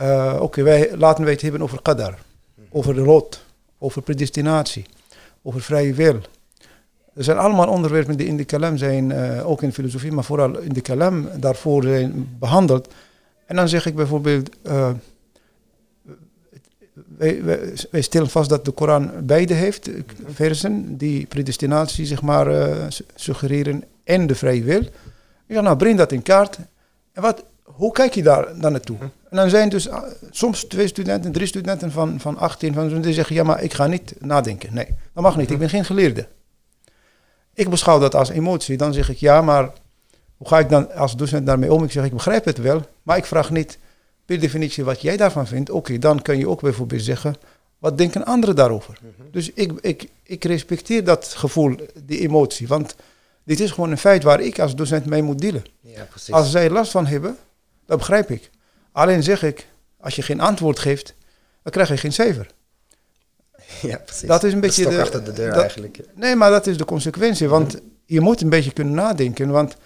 uh, oké, okay, wij laten wij het hebben over qadar, over de lot, over predestinatie, over vrije wil. Er zijn allemaal onderwerpen die in de kalam zijn, eh, ook in filosofie, maar vooral in de kalam daarvoor zijn behandeld. En dan zeg ik bijvoorbeeld, uh, wij, wij, stellen vast dat de Koran beide heeft, versen die predestinatie zeg maar uh, suggereren en de vrije wil. Ik zeg nou breng dat in kaart. En wat, hoe kijk je daar dan naartoe? En dan zijn dus soms twee studenten, drie studenten van, van 18 van, die zeggen ja maar ik ga niet nadenken. Nee, dat mag niet, ik ben geen geleerde. Ik beschouw dat als emotie. Dan zeg ik ja, maar hoe ga ik dan als docent daarmee om? Ik zeg ik begrijp het wel, maar ik vraag niet per definitie wat jij daarvan vindt. Oké, dan kun je ook bijvoorbeeld zeggen, wat denken anderen daarover? Mhm. Dus ik, ik, ik respecteer dat gevoel, die emotie. Want dit is gewoon een feit waar ik als docent mee moet dealen. Ja. Als zij last van hebben, dat begrijp ik. Alleen zeg ik, als je geen antwoord geeft, dan krijg je geen cijfer. Ja, precies. Dat is een beetje de, achter de deur eigenlijk. Nee, maar dat is de consequentie. Want je moet een beetje kunnen nadenken. Want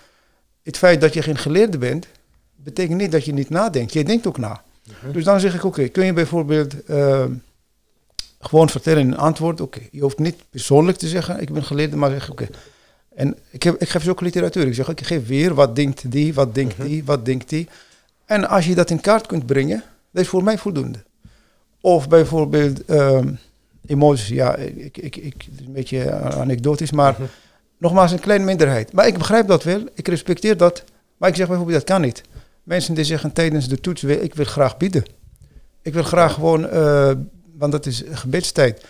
het feit dat je geen geleerde bent, betekent niet dat je niet nadenkt. Je denkt ook na. Mhm. Dus dan zeg ik, oké, kun je bijvoorbeeld ehm, gewoon vertellen in een antwoord. Oké, je hoeft niet persoonlijk te zeggen, ik ben geleerde, maar zeg oké. En ik, heb, ik geef ze ook literatuur. Ik zeg, ik geef weer, wat denkt die, wat denkt mhm. die, wat denkt die. En als je dat in kaart kunt brengen, dat is voor mij voldoende. Of bijvoorbeeld... Ehm, emoties, ja, ik, ik, ik, een beetje anekdotisch, maar mhm. Nogmaals een kleine minderheid. Maar ik begrijp dat wel, ik respecteer dat, maar ik zeg bijvoorbeeld dat kan niet. Mensen die zeggen tijdens de toets, ik wil graag bieden. Ik wil graag gewoon, uh, want dat is gebedstijd.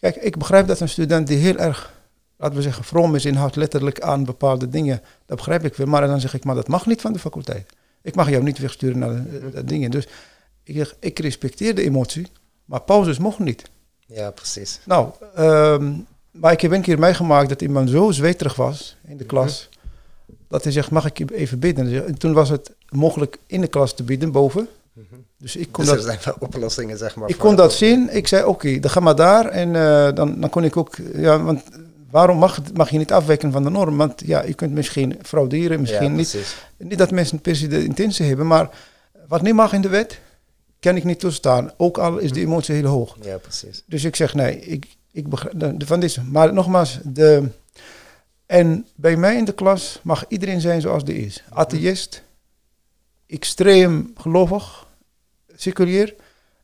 Kijk, ik begrijp dat een student die heel erg, laten we zeggen, vroom is, inhoudt letterlijk aan bepaalde dingen. Dat begrijp ik wel, maar dan zeg ik, maar dat mag niet van de faculteit. Ik mag jou niet wegsturen naar de, de dingen. Dus ik, ik respecteer de emotie, maar pauzes mogen niet. Ja, precies. Nou, ehm, maar ik heb een keer meegemaakt dat iemand zo zweterig was in de klas. Dat hij zegt, mag ik je even bidden? En toen was het mogelijk in de klas te bidden, boven. Dus ik kon dus dat, er zijn oplossingen, zeg maar. Ik kon dat zien. Ik zei, oké, dan ga maar daar. En uh, dan, dan kon ik ook... Ja, want waarom mag, mag je niet afwijken van de norm? Want ja, je kunt misschien frauderen, misschien niet. Niet dat mensen per se de intentie hebben, maar wat niet mag in de wet, kan ik niet toestaan. Ook al is de emotie heel hoog. Ja, precies. Dus ik zeg nee, ik, ik begrijp van deze. Maar nogmaals, de, en bij mij in de klas mag iedereen zijn zoals die is. Atheïst, extreem gelovig, seculier.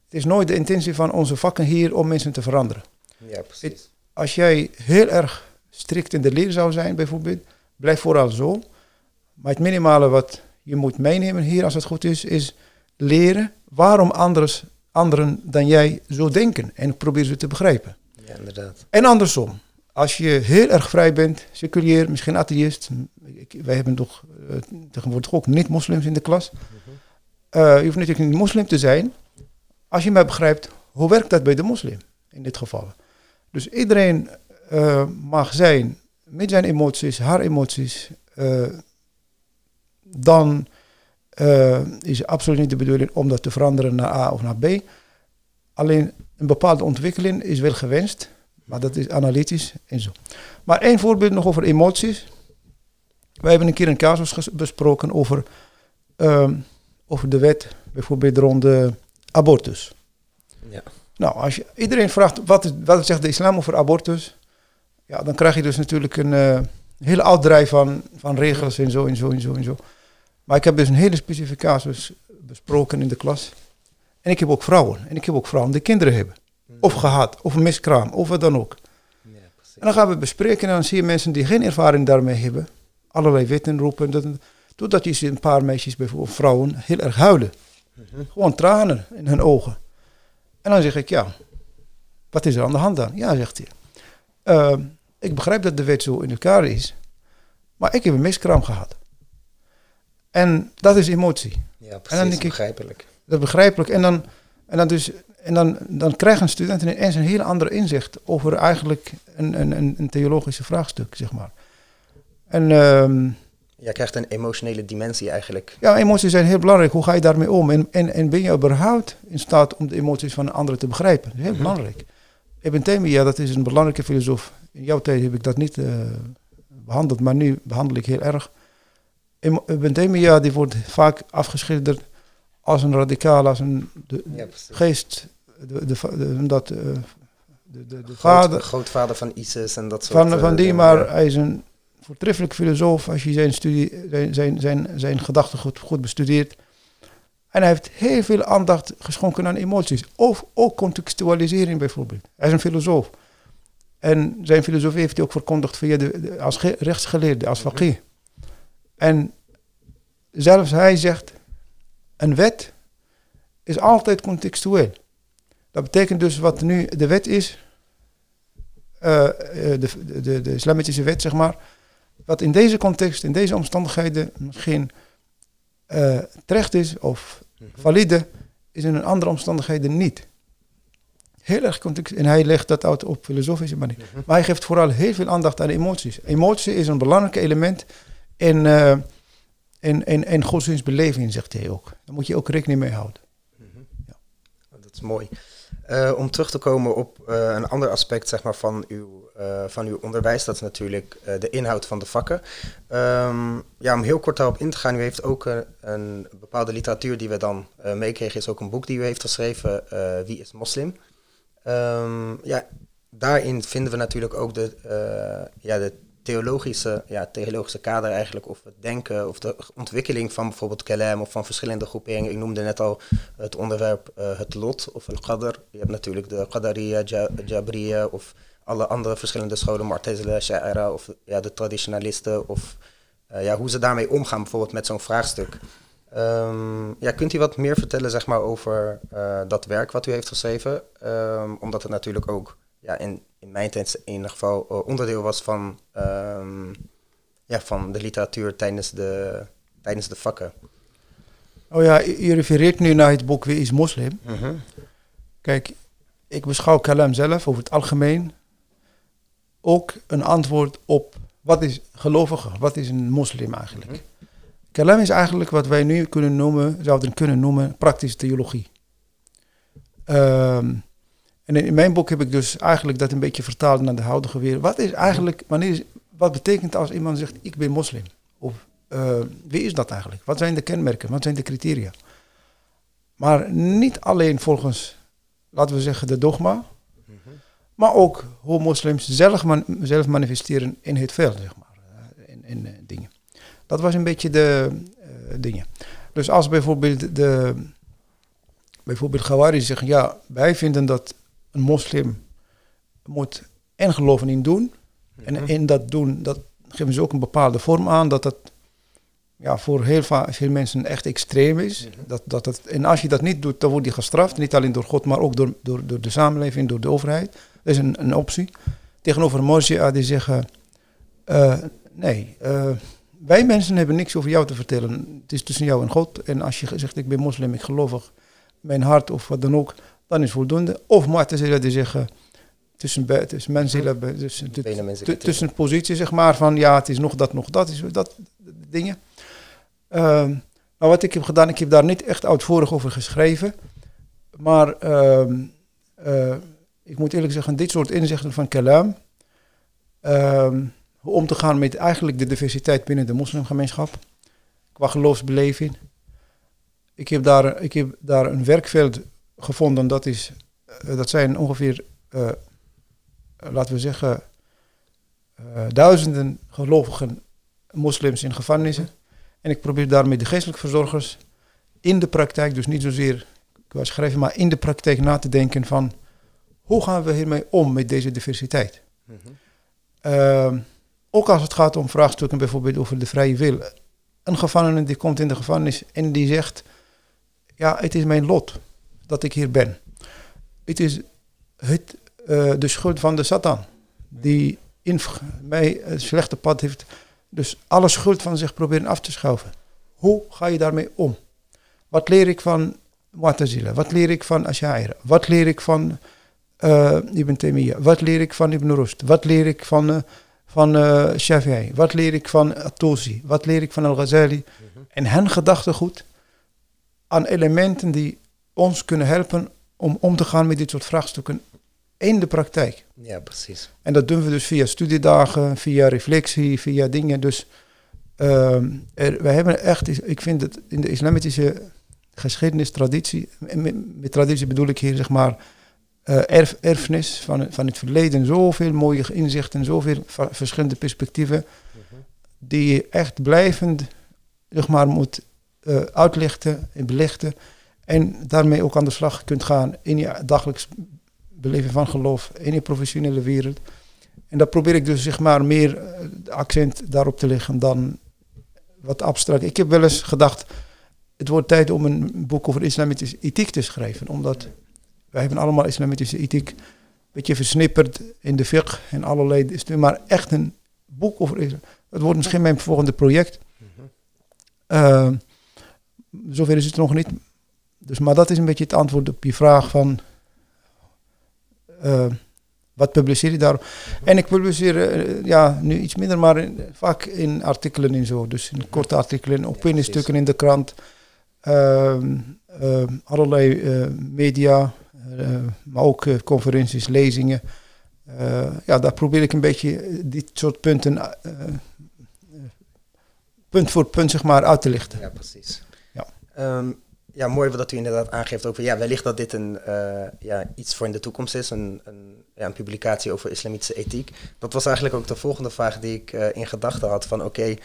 Het is nooit de intentie van onze vakken hier om mensen te veranderen. Ja, precies. als jij heel erg strikt in de leer zou zijn, bijvoorbeeld, blijf vooral zo. Maar het minimale wat je moet meenemen hier, als het goed is, is leren waarom anders, anderen dan jij zo denken. En probeer ze te begrijpen. Ja, inderdaad. En andersom. Als je heel erg vrij bent, seculier, misschien atheïst. wij hebben toch uh, tegenwoordig ook niet-moslims in de klas. Uh, je hoeft natuurlijk niet moslim te zijn. Als je mij begrijpt, hoe werkt dat bij de moslim in dit geval? Dus iedereen uh, mag zijn met zijn emoties, haar emoties, dan is absoluut niet de bedoeling om dat te veranderen naar A of naar B. Alleen een bepaalde ontwikkeling is wel gewenst, maar dat is analytisch en zo. Maar één voorbeeld nog over emoties. Wij hebben een keer een casus besproken over, ehm, over de wet, bijvoorbeeld rond de abortus. Ja. Nou, als je, iedereen vraagt wat, is, wat zegt de islam over abortus, ja, dan krijg je dus natuurlijk een uh, hele uitdraai van, van regels en zo en zo en zo en zo. Maar ik heb dus een hele specifieke casus besproken in de klas. En ik heb ook vrouwen. En ik heb ook vrouwen die kinderen hebben. Of gehad, of een miskraam, of wat dan ook. Ja, en dan gaan we bespreken en dan zie je mensen die geen ervaring daarmee hebben. Allerlei wetten roepen. Dat, totdat je ziet een paar meisjes, bijvoorbeeld vrouwen, heel erg huilen. Mhm. Gewoon tranen in hun ogen. En dan zeg ik, ja, wat is er aan de hand dan? Ja, zegt hij. Uh, ik begrijp dat de wet zo in elkaar is. Maar ik heb een miskraam gehad. En dat is emotie. Ja, precies, en dan begrijpelijk. Dat is begrijpelijk. En dan, en dan, dus, en dan, dan krijgen studenten ineens een heel ander inzicht over eigenlijk een, een, een theologische vraagstuk, zeg maar. En... Um, je krijgt een emotionele dimensie eigenlijk. Ja, emoties zijn heel belangrijk. Hoe ga je daarmee om? En, en, en ben je überhaupt in staat om de emoties van anderen te begrijpen? Dat is heel mhm. belangrijk. Ibn Taymiyyah, dat is een belangrijke filosoof. In jouw tijd heb ik dat niet uh, behandeld, maar nu behandel ik heel erg. Ibn Taymiyyah die wordt vaak afgeschilderd als een radicaal, als een de, geest, de, de, dat, uh, de, de, de vader grootvader van ISIS en dat soort van, eh, van die, dingen, maar ja. hij is een voortreffelijk filosoof als je zijn, studie, zijn, zijn, zijn, zijn gedachten goed, goed bestudeert. En hij heeft heel veel aandacht geschonken aan emoties. Of ook contextualisering bijvoorbeeld. Hij is een filosoof. En zijn filosofie heeft hij ook verkondigd via de, de- als ge- rechtsgeleerde, als faqih. En zelfs hij zegt, een wet is altijd contextueel. Dat betekent dus wat nu de wet is, eh, eh, de, de, de islamitische wet, zeg maar, wat in deze context, in deze omstandigheden misschien eh, terecht is of Mhm. valide, is in een andere omstandigheden niet. Heel erg context. En hij legt dat uit op filosofische manier. Mhm. Maar hij geeft vooral heel veel aandacht aan emoties. Emotie is een belangrijk element in, in, in, in godsdienstbeleving, zegt hij ook. Daar moet je ook rekening mee houden. Dat is mooi. Eh, om terug te komen op eh, een ander aspect zeg maar, van, uw, eh, van uw onderwijs, dat is natuurlijk de inhoud van de vakken. Ehm, ja, om heel kort daarop in te gaan, u heeft ook eh, een bepaalde literatuur die we dan meekregen, is ook een boek die u heeft geschreven, Wie is moslim? Ehm, ja, daarin vinden we natuurlijk ook de, ja, de theologische, ja, theologische kader eigenlijk, of het denken, of de ontwikkeling van bijvoorbeeld Kalam of van verschillende groeperingen. Ik noemde net al het onderwerp eh, het lot of al qadr. Je hebt natuurlijk de Qadariya, Ja- Jabriya of alle andere verschillende scholen, Mu'tazila, Sha'ira of ja, de traditionalisten of eh, ja, hoe ze daarmee omgaan bijvoorbeeld met zo'n vraagstuk. Ehm, ja, kunt u wat meer vertellen zeg maar, over eh, dat werk wat u heeft geschreven? Ehm, omdat het natuurlijk ook ja, in, in mijn tijd in ieder geval eh, onderdeel was van, ehm, ja, van de literatuur tijdens de, tijdens de vakken. Oh ja, je refereert nu naar het boek Wie is moslim? Kijk, ik beschouw Kalam zelf over het algemeen ook een antwoord op wat is gelovige, wat is een moslim eigenlijk. Kalam is eigenlijk wat wij nu kunnen noemen, zouden kunnen noemen, praktische theologie. Ehm, en in mijn boek heb ik dus eigenlijk dat een beetje vertaald naar de huidige wereld. Wat is eigenlijk, wanneer wat betekent als iemand zegt ik ben moslim? Of eh, wie is dat eigenlijk? Wat zijn de kenmerken? Wat zijn de criteria? Maar niet alleen volgens, laten we zeggen, de dogma, maar ook hoe moslims zelf, man- zelf manifesteren in het veld, zeg maar. eh, In, in eh, dingen. Dat was een beetje de dingen. Dus als bijvoorbeeld de bijvoorbeeld Gawari zeggen, ja, wij vinden dat een moslim moet en geloven in doen. En in dat doen, dat geven ze ook een bepaalde vorm aan, dat dat ja, voor heel veel mensen echt extreem is. dat, dat het, en als je dat niet doet, dan word je gestraft. Niet alleen door God, maar ook door, door, door de samenleving, door de overheid. Dat is een, een optie. Tegenover Mosja die zeggen, eh, nee, eh, wij mensen hebben niks over jou te vertellen. Het is tussen jou en God. En als je zegt, ik ben moslim, ik gelovig, mijn hart of wat dan ook, dan is voldoende. Of Mu'tazila die zeggen, tussen, be- tussen mensen, dus, Benen mensen tu- tussen een positie, zeg maar, van ja, het is nog dat, nog dat, is dat dingen. Ehm, nou, wat ik heb gedaan, ik heb daar niet echt uitvoerig over geschreven. Maar ehm, eh, ik moet eerlijk zeggen, dit soort inzichten van Kalam, ehm, hoe om te gaan met eigenlijk de diversiteit binnen de moslimgemeenschap, qua geloofsbeleving. Ik heb daar, ik heb daar een werkveld gevonden, dat, is, eh, dat zijn ongeveer, eh, laten we zeggen, eh, duizenden gelovigen moslims in gevangenissen. En ik probeer daarmee de geestelijke verzorgers in de praktijk, dus niet zozeer qua schrijven, maar in de praktijk na te denken van hoe gaan we hiermee om met deze diversiteit. Ehm, ook als het gaat om vraagstukken bijvoorbeeld over de vrije wil. Een gevangene die komt in de gevangenis en die zegt, ja, het is mijn lot dat ik hier ben. Het is het, eh, de schuld van de Satan, die in mij het slechte pad heeft. Dus alle schuld van zich proberen af te schuiven. Hoe ga je daarmee om? Wat leer ik van Mu'tazila? Wat leer ik van Ash'ari? Wat leer ik van eh, Ibn Taymiyyah? Wat leer ik van Ibn Rushd? Wat leer ik van, eh van Shafi'i? Wat leer ik van At-Tusi? Wat leer ik van Al-Ghazali? En hen gedachtegoed aan elementen die ons kunnen helpen om om te gaan met dit soort vraagstukken in de praktijk. Ja, precies. En dat doen we dus via studiedagen, via reflectie, via dingen. Dus ehm er, wij hebben echt, ik vind het in de islamitische geschiedenis, traditie, met, met traditie bedoel ik hier zeg maar erf, erfenis van, van het verleden. Zoveel mooie inzichten, zoveel verschillende perspectieven. Die je echt blijvend zeg maar, moet uitlichten en belichten. En daarmee ook aan de slag kunt gaan in je dagelijks beleven van geloof, in je professionele wereld. En dat probeer ik dus zeg maar meer accent daarop te leggen dan wat abstract. Ik heb wel eens gedacht, het wordt tijd om een boek over islamitische ethiek te schrijven. Omdat wij hebben allemaal islamitische ethiek een beetje versnipperd in de fiqh en allerlei. Is maar echt een boek over islam. Het wordt misschien mijn volgende project. Uh, zover is het nog niet. Dus, maar dat is een beetje het antwoord op je vraag van... Uh, wat publiceer je daar? En ik publiceer uh, ja, nu iets minder, maar in, vaak in artikelen en zo. Dus in korte artikelen, opiniestukken in de krant. Uh, allerlei uh, media, maar ook conferenties, lezingen. ja, daar probeer ik een beetje dit soort punten punt voor punt zeg maar uit te lichten. Ja, precies. Ja. Um, ja, mooi dat u inderdaad aangeeft ook. Ja, wellicht dat dit een, uh, ja, iets voor in de toekomst is. Een, een, ja, een publicatie over islamitische ethiek. Dat was eigenlijk ook de volgende vraag die ik uh, in gedachten had. Van oké,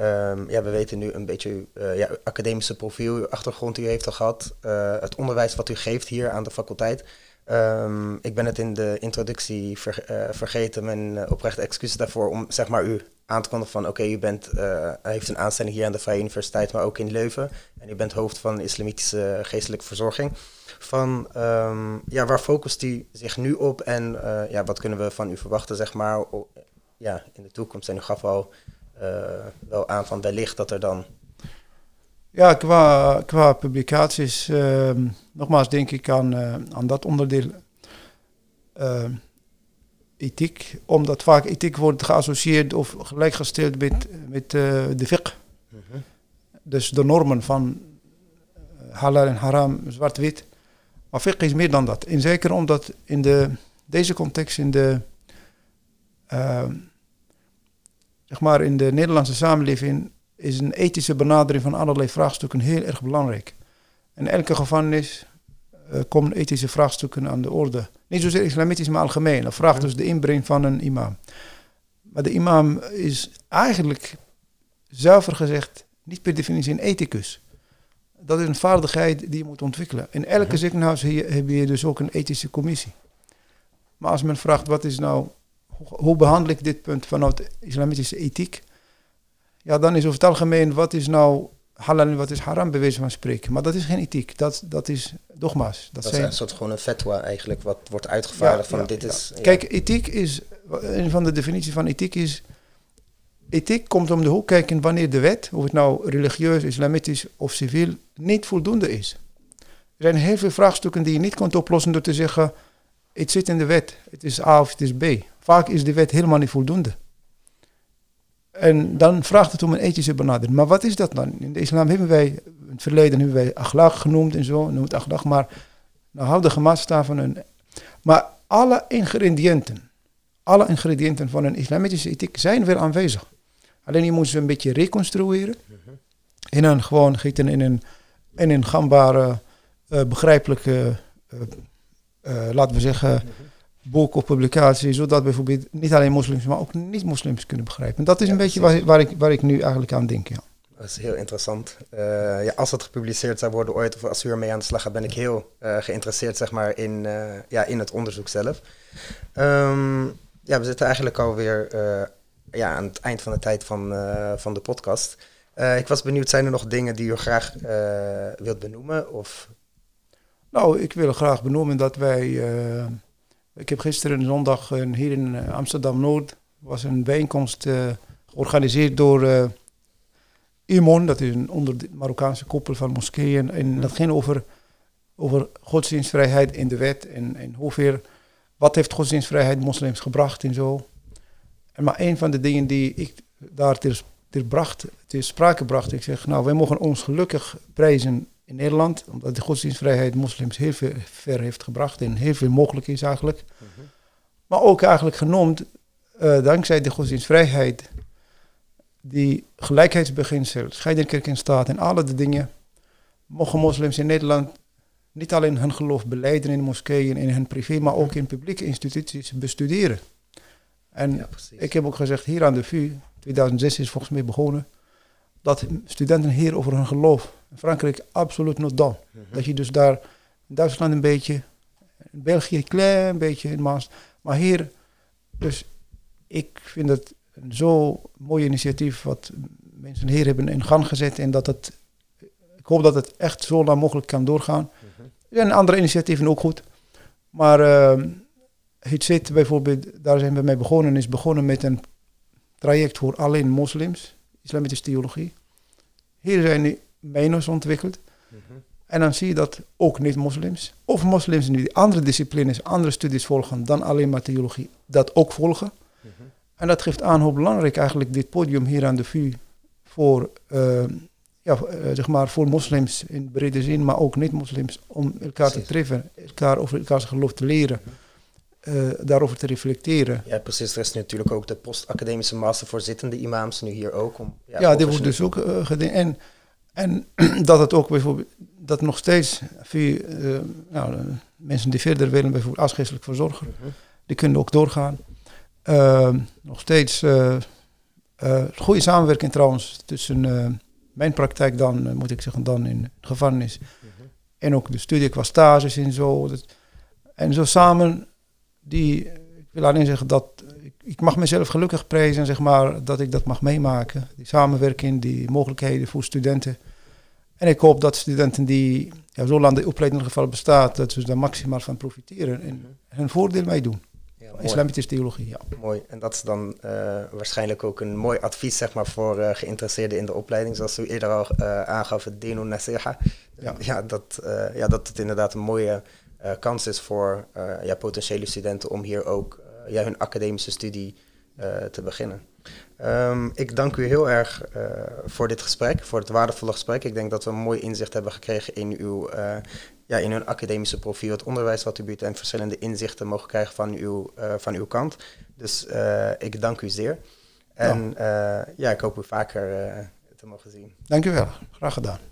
um, ja, we weten nu een beetje uh, ja, academische profiel, uw achtergrond die u heeft al gehad. het onderwijs wat u geeft hier aan de faculteit. Um, ik ben het in de introductie ver, vergeten. Mijn oprechte excuses daarvoor om zeg maar u aan te kondigen van oké, u bent, uh, heeft een aanstelling hier aan de Vrije Universiteit, maar ook in Leuven. En u bent hoofd van islamitische geestelijke verzorging. Van um, ja, waar focust u zich nu op en uh, ja, wat kunnen we van u verwachten, zeg maar, ja, in de toekomst? En u gaf al uh, wel aan van wellicht dat er dan. Ja, qua, qua publicaties, ehm, nogmaals denk ik aan, aan dat onderdeel ehm, ethiek, omdat vaak ethiek wordt geassocieerd of gelijkgesteld met, met uh, de fiqh. Mhm. Dus de normen van uh, halal en haram, zwart-wit. Maar fiqh is meer dan dat. En zeker omdat in de, deze context, in de, uh, zeg maar in de Nederlandse samenleving, is een ethische benadering van allerlei vraagstukken heel erg belangrijk. En elke gevangenis komen ethische vraagstukken aan de orde. Niet zozeer islamitisch, maar algemeen. Dat vraagt dus de inbreng van een imam. Maar de imam is eigenlijk, zuiver gezegd, niet per definitie een ethicus. Dat is een vaardigheid die je moet ontwikkelen. In elke mhm. ziekenhuis heb je dus ook een ethische commissie. Maar als men vraagt, wat is nou, hoe behandel ik dit punt vanuit islamitische ethiek? Ja, dan is over het algemeen, wat is nou halal en wat is haram, bewezen van spreken. Maar dat is geen ethiek, dat, dat is dogma's. Dat, dat zijn... is een soort gewoon een fatwa eigenlijk, wat wordt uitgevaardigd van dit is... Kijk, ethiek is, een van de definities van ethiek is... Ethiek komt om de hoek kijken wanneer de wet, of het nou religieus, islamitisch of civiel, niet voldoende is. Er zijn heel veel vraagstukken die je niet kunt oplossen door te zeggen, het zit in de wet, het is A of het is B. Vaak is de wet helemaal niet voldoende. En dan vraagt het om een ethische benadering. Maar wat is dat dan? In de islam hebben wij, in het verleden hebben wij akhlaq genoemd en zo, noemt akhlaq, maar nou houdige maatstaven. Een, maar alle ingrediënten, alle ingrediënten van een islamitische ethiek zijn wel aanwezig. Alleen je moet ze een beetje reconstrueren. En dan gewoon gieten in een, in een gangbare, uh, begrijpelijke, uh, uh, laten we zeggen, boek of publicatie, zodat bijvoorbeeld niet alleen moslims, maar ook niet-moslims kunnen begrijpen. dat is een beetje waar, waar, ik, waar ik nu eigenlijk aan denk. Ja. Dat is heel interessant. Uh, ja, als het gepubliceerd zou worden ooit, of als u ermee aan de slag gaat, ben ik heel uh, geïnteresseerd zeg maar, in, uh, ja, in het onderzoek zelf. Um, ja, we zitten eigenlijk alweer ja, aan het eind van de tijd van, van de podcast. ik was benieuwd, zijn er nog dingen die u graag wilt benoemen? Of? Nou, ik wil graag benoemen dat wij ik heb gisteren zondag hier in eh, Amsterdam-Noord... was een bijeenkomst uh, georganiseerd door uh, IMON. Dat is een onder de Marokkaanse koepel van moskeeën. En dat ging over, over godsdienstvrijheid in de wet. En, en hoeveel, wat heeft godsdienstvrijheid moslims gebracht en zo. En maar een van de dingen die ik daar ter, ter, bracht, ter sprake bracht... Ik zeg, nou, wij mogen ons gelukkig prijzen in Nederland, omdat de godsdienstvrijheid moslims heel veel ver heeft gebracht en heel veel mogelijk is eigenlijk. Mhm. Maar ook eigenlijk genoemd, uh, dankzij de godsdienstvrijheid, die gelijkheidsbeginsel, scheidingskerk in staat en alle de dingen, mogen moslims in Nederland niet alleen hun geloof beleiden in moskeeën, in hun privé, maar ook in publieke instituties bestuderen. En Ja, ik heb ook gezegd, hier aan de VU, 2006 is volgens mij begonnen, dat studenten hier over hun geloof, in Frankrijk absoluut not done. Mhm. Dat je dus daar, in Duitsland een beetje, in België een klein beetje in Maas, maar hier, dus ik vind het een zo mooi initiatief wat mensen hier hebben in gang gezet en dat het, ik hoop dat het echt zo lang mogelijk kan doorgaan. Mhm. Er zijn andere initiatieven ook goed, maar uh, het zit bijvoorbeeld, daar zijn we mee begonnen, is begonnen met een traject voor alleen moslims, islamitische theologie. Hier zijn die menus ontwikkeld. Mhm. En dan zie je dat ook niet-moslims, of moslims die andere disciplines, andere studies volgen dan alleen maar theologie, dat ook volgen. Mhm. En dat geeft aan hoe belangrijk eigenlijk dit podium hier aan de VU voor, uh, ja, uh, zeg maar voor moslims in brede zin, maar ook niet-moslims, om elkaar te treffen, elkaar over elkaars geloof te leren, uh, daarover te reflecteren. Ja, precies. Er is natuurlijk ook de post-academische master voor zittende imams, nu hier ook. Om, ja, ja dit wordt dus ook uh, gedaan. En, en dat het ook bijvoorbeeld, dat nog steeds VU, nou, mensen die verder willen, bijvoorbeeld als geestelijk verzorger, Mhm. die kunnen ook doorgaan. Uh, nog steeds goede samenwerking trouwens tussen mijn praktijk dan, moet ik zeggen, dan in de gevangenis. Mhm. En ook de studie qua stages en zo. Dat, en zo samen, die, ik wil alleen zeggen dat, ik, ik mag mezelf gelukkig prijzen, zeg maar, dat ik dat mag meemaken. Die samenwerking, die mogelijkheden voor studenten. En ik hoop dat studenten die, ja, zolang de opleiding in ieder geval bestaat, dat ze daar maximaal van profiteren en hun voordeel mee doen. Ja. Islamitische theologie, ja. Mooi. En dat is dan uh, waarschijnlijk ook een mooi advies zeg maar, voor uh, geïnteresseerden in de opleiding. Zoals u eerder al uh, aangaf, het Deno Nasiha. Ja. Ja, dat, ja, dat het inderdaad een mooie kans is voor ja, potentiële studenten om hier ook ja, hun academische studie te beginnen. Um, ik dank u heel erg uh, voor dit gesprek, voor het waardevolle gesprek. Ik denk dat we een mooi inzicht hebben gekregen in, uw, uh, ja, in hun academische profiel, het onderwijs wat u biedt en verschillende inzichten mogen krijgen van uw, uh, van uw kant. Dus ik dank u zeer. En ja, ja ik hoop u vaker te mogen zien. Dank u wel, graag gedaan.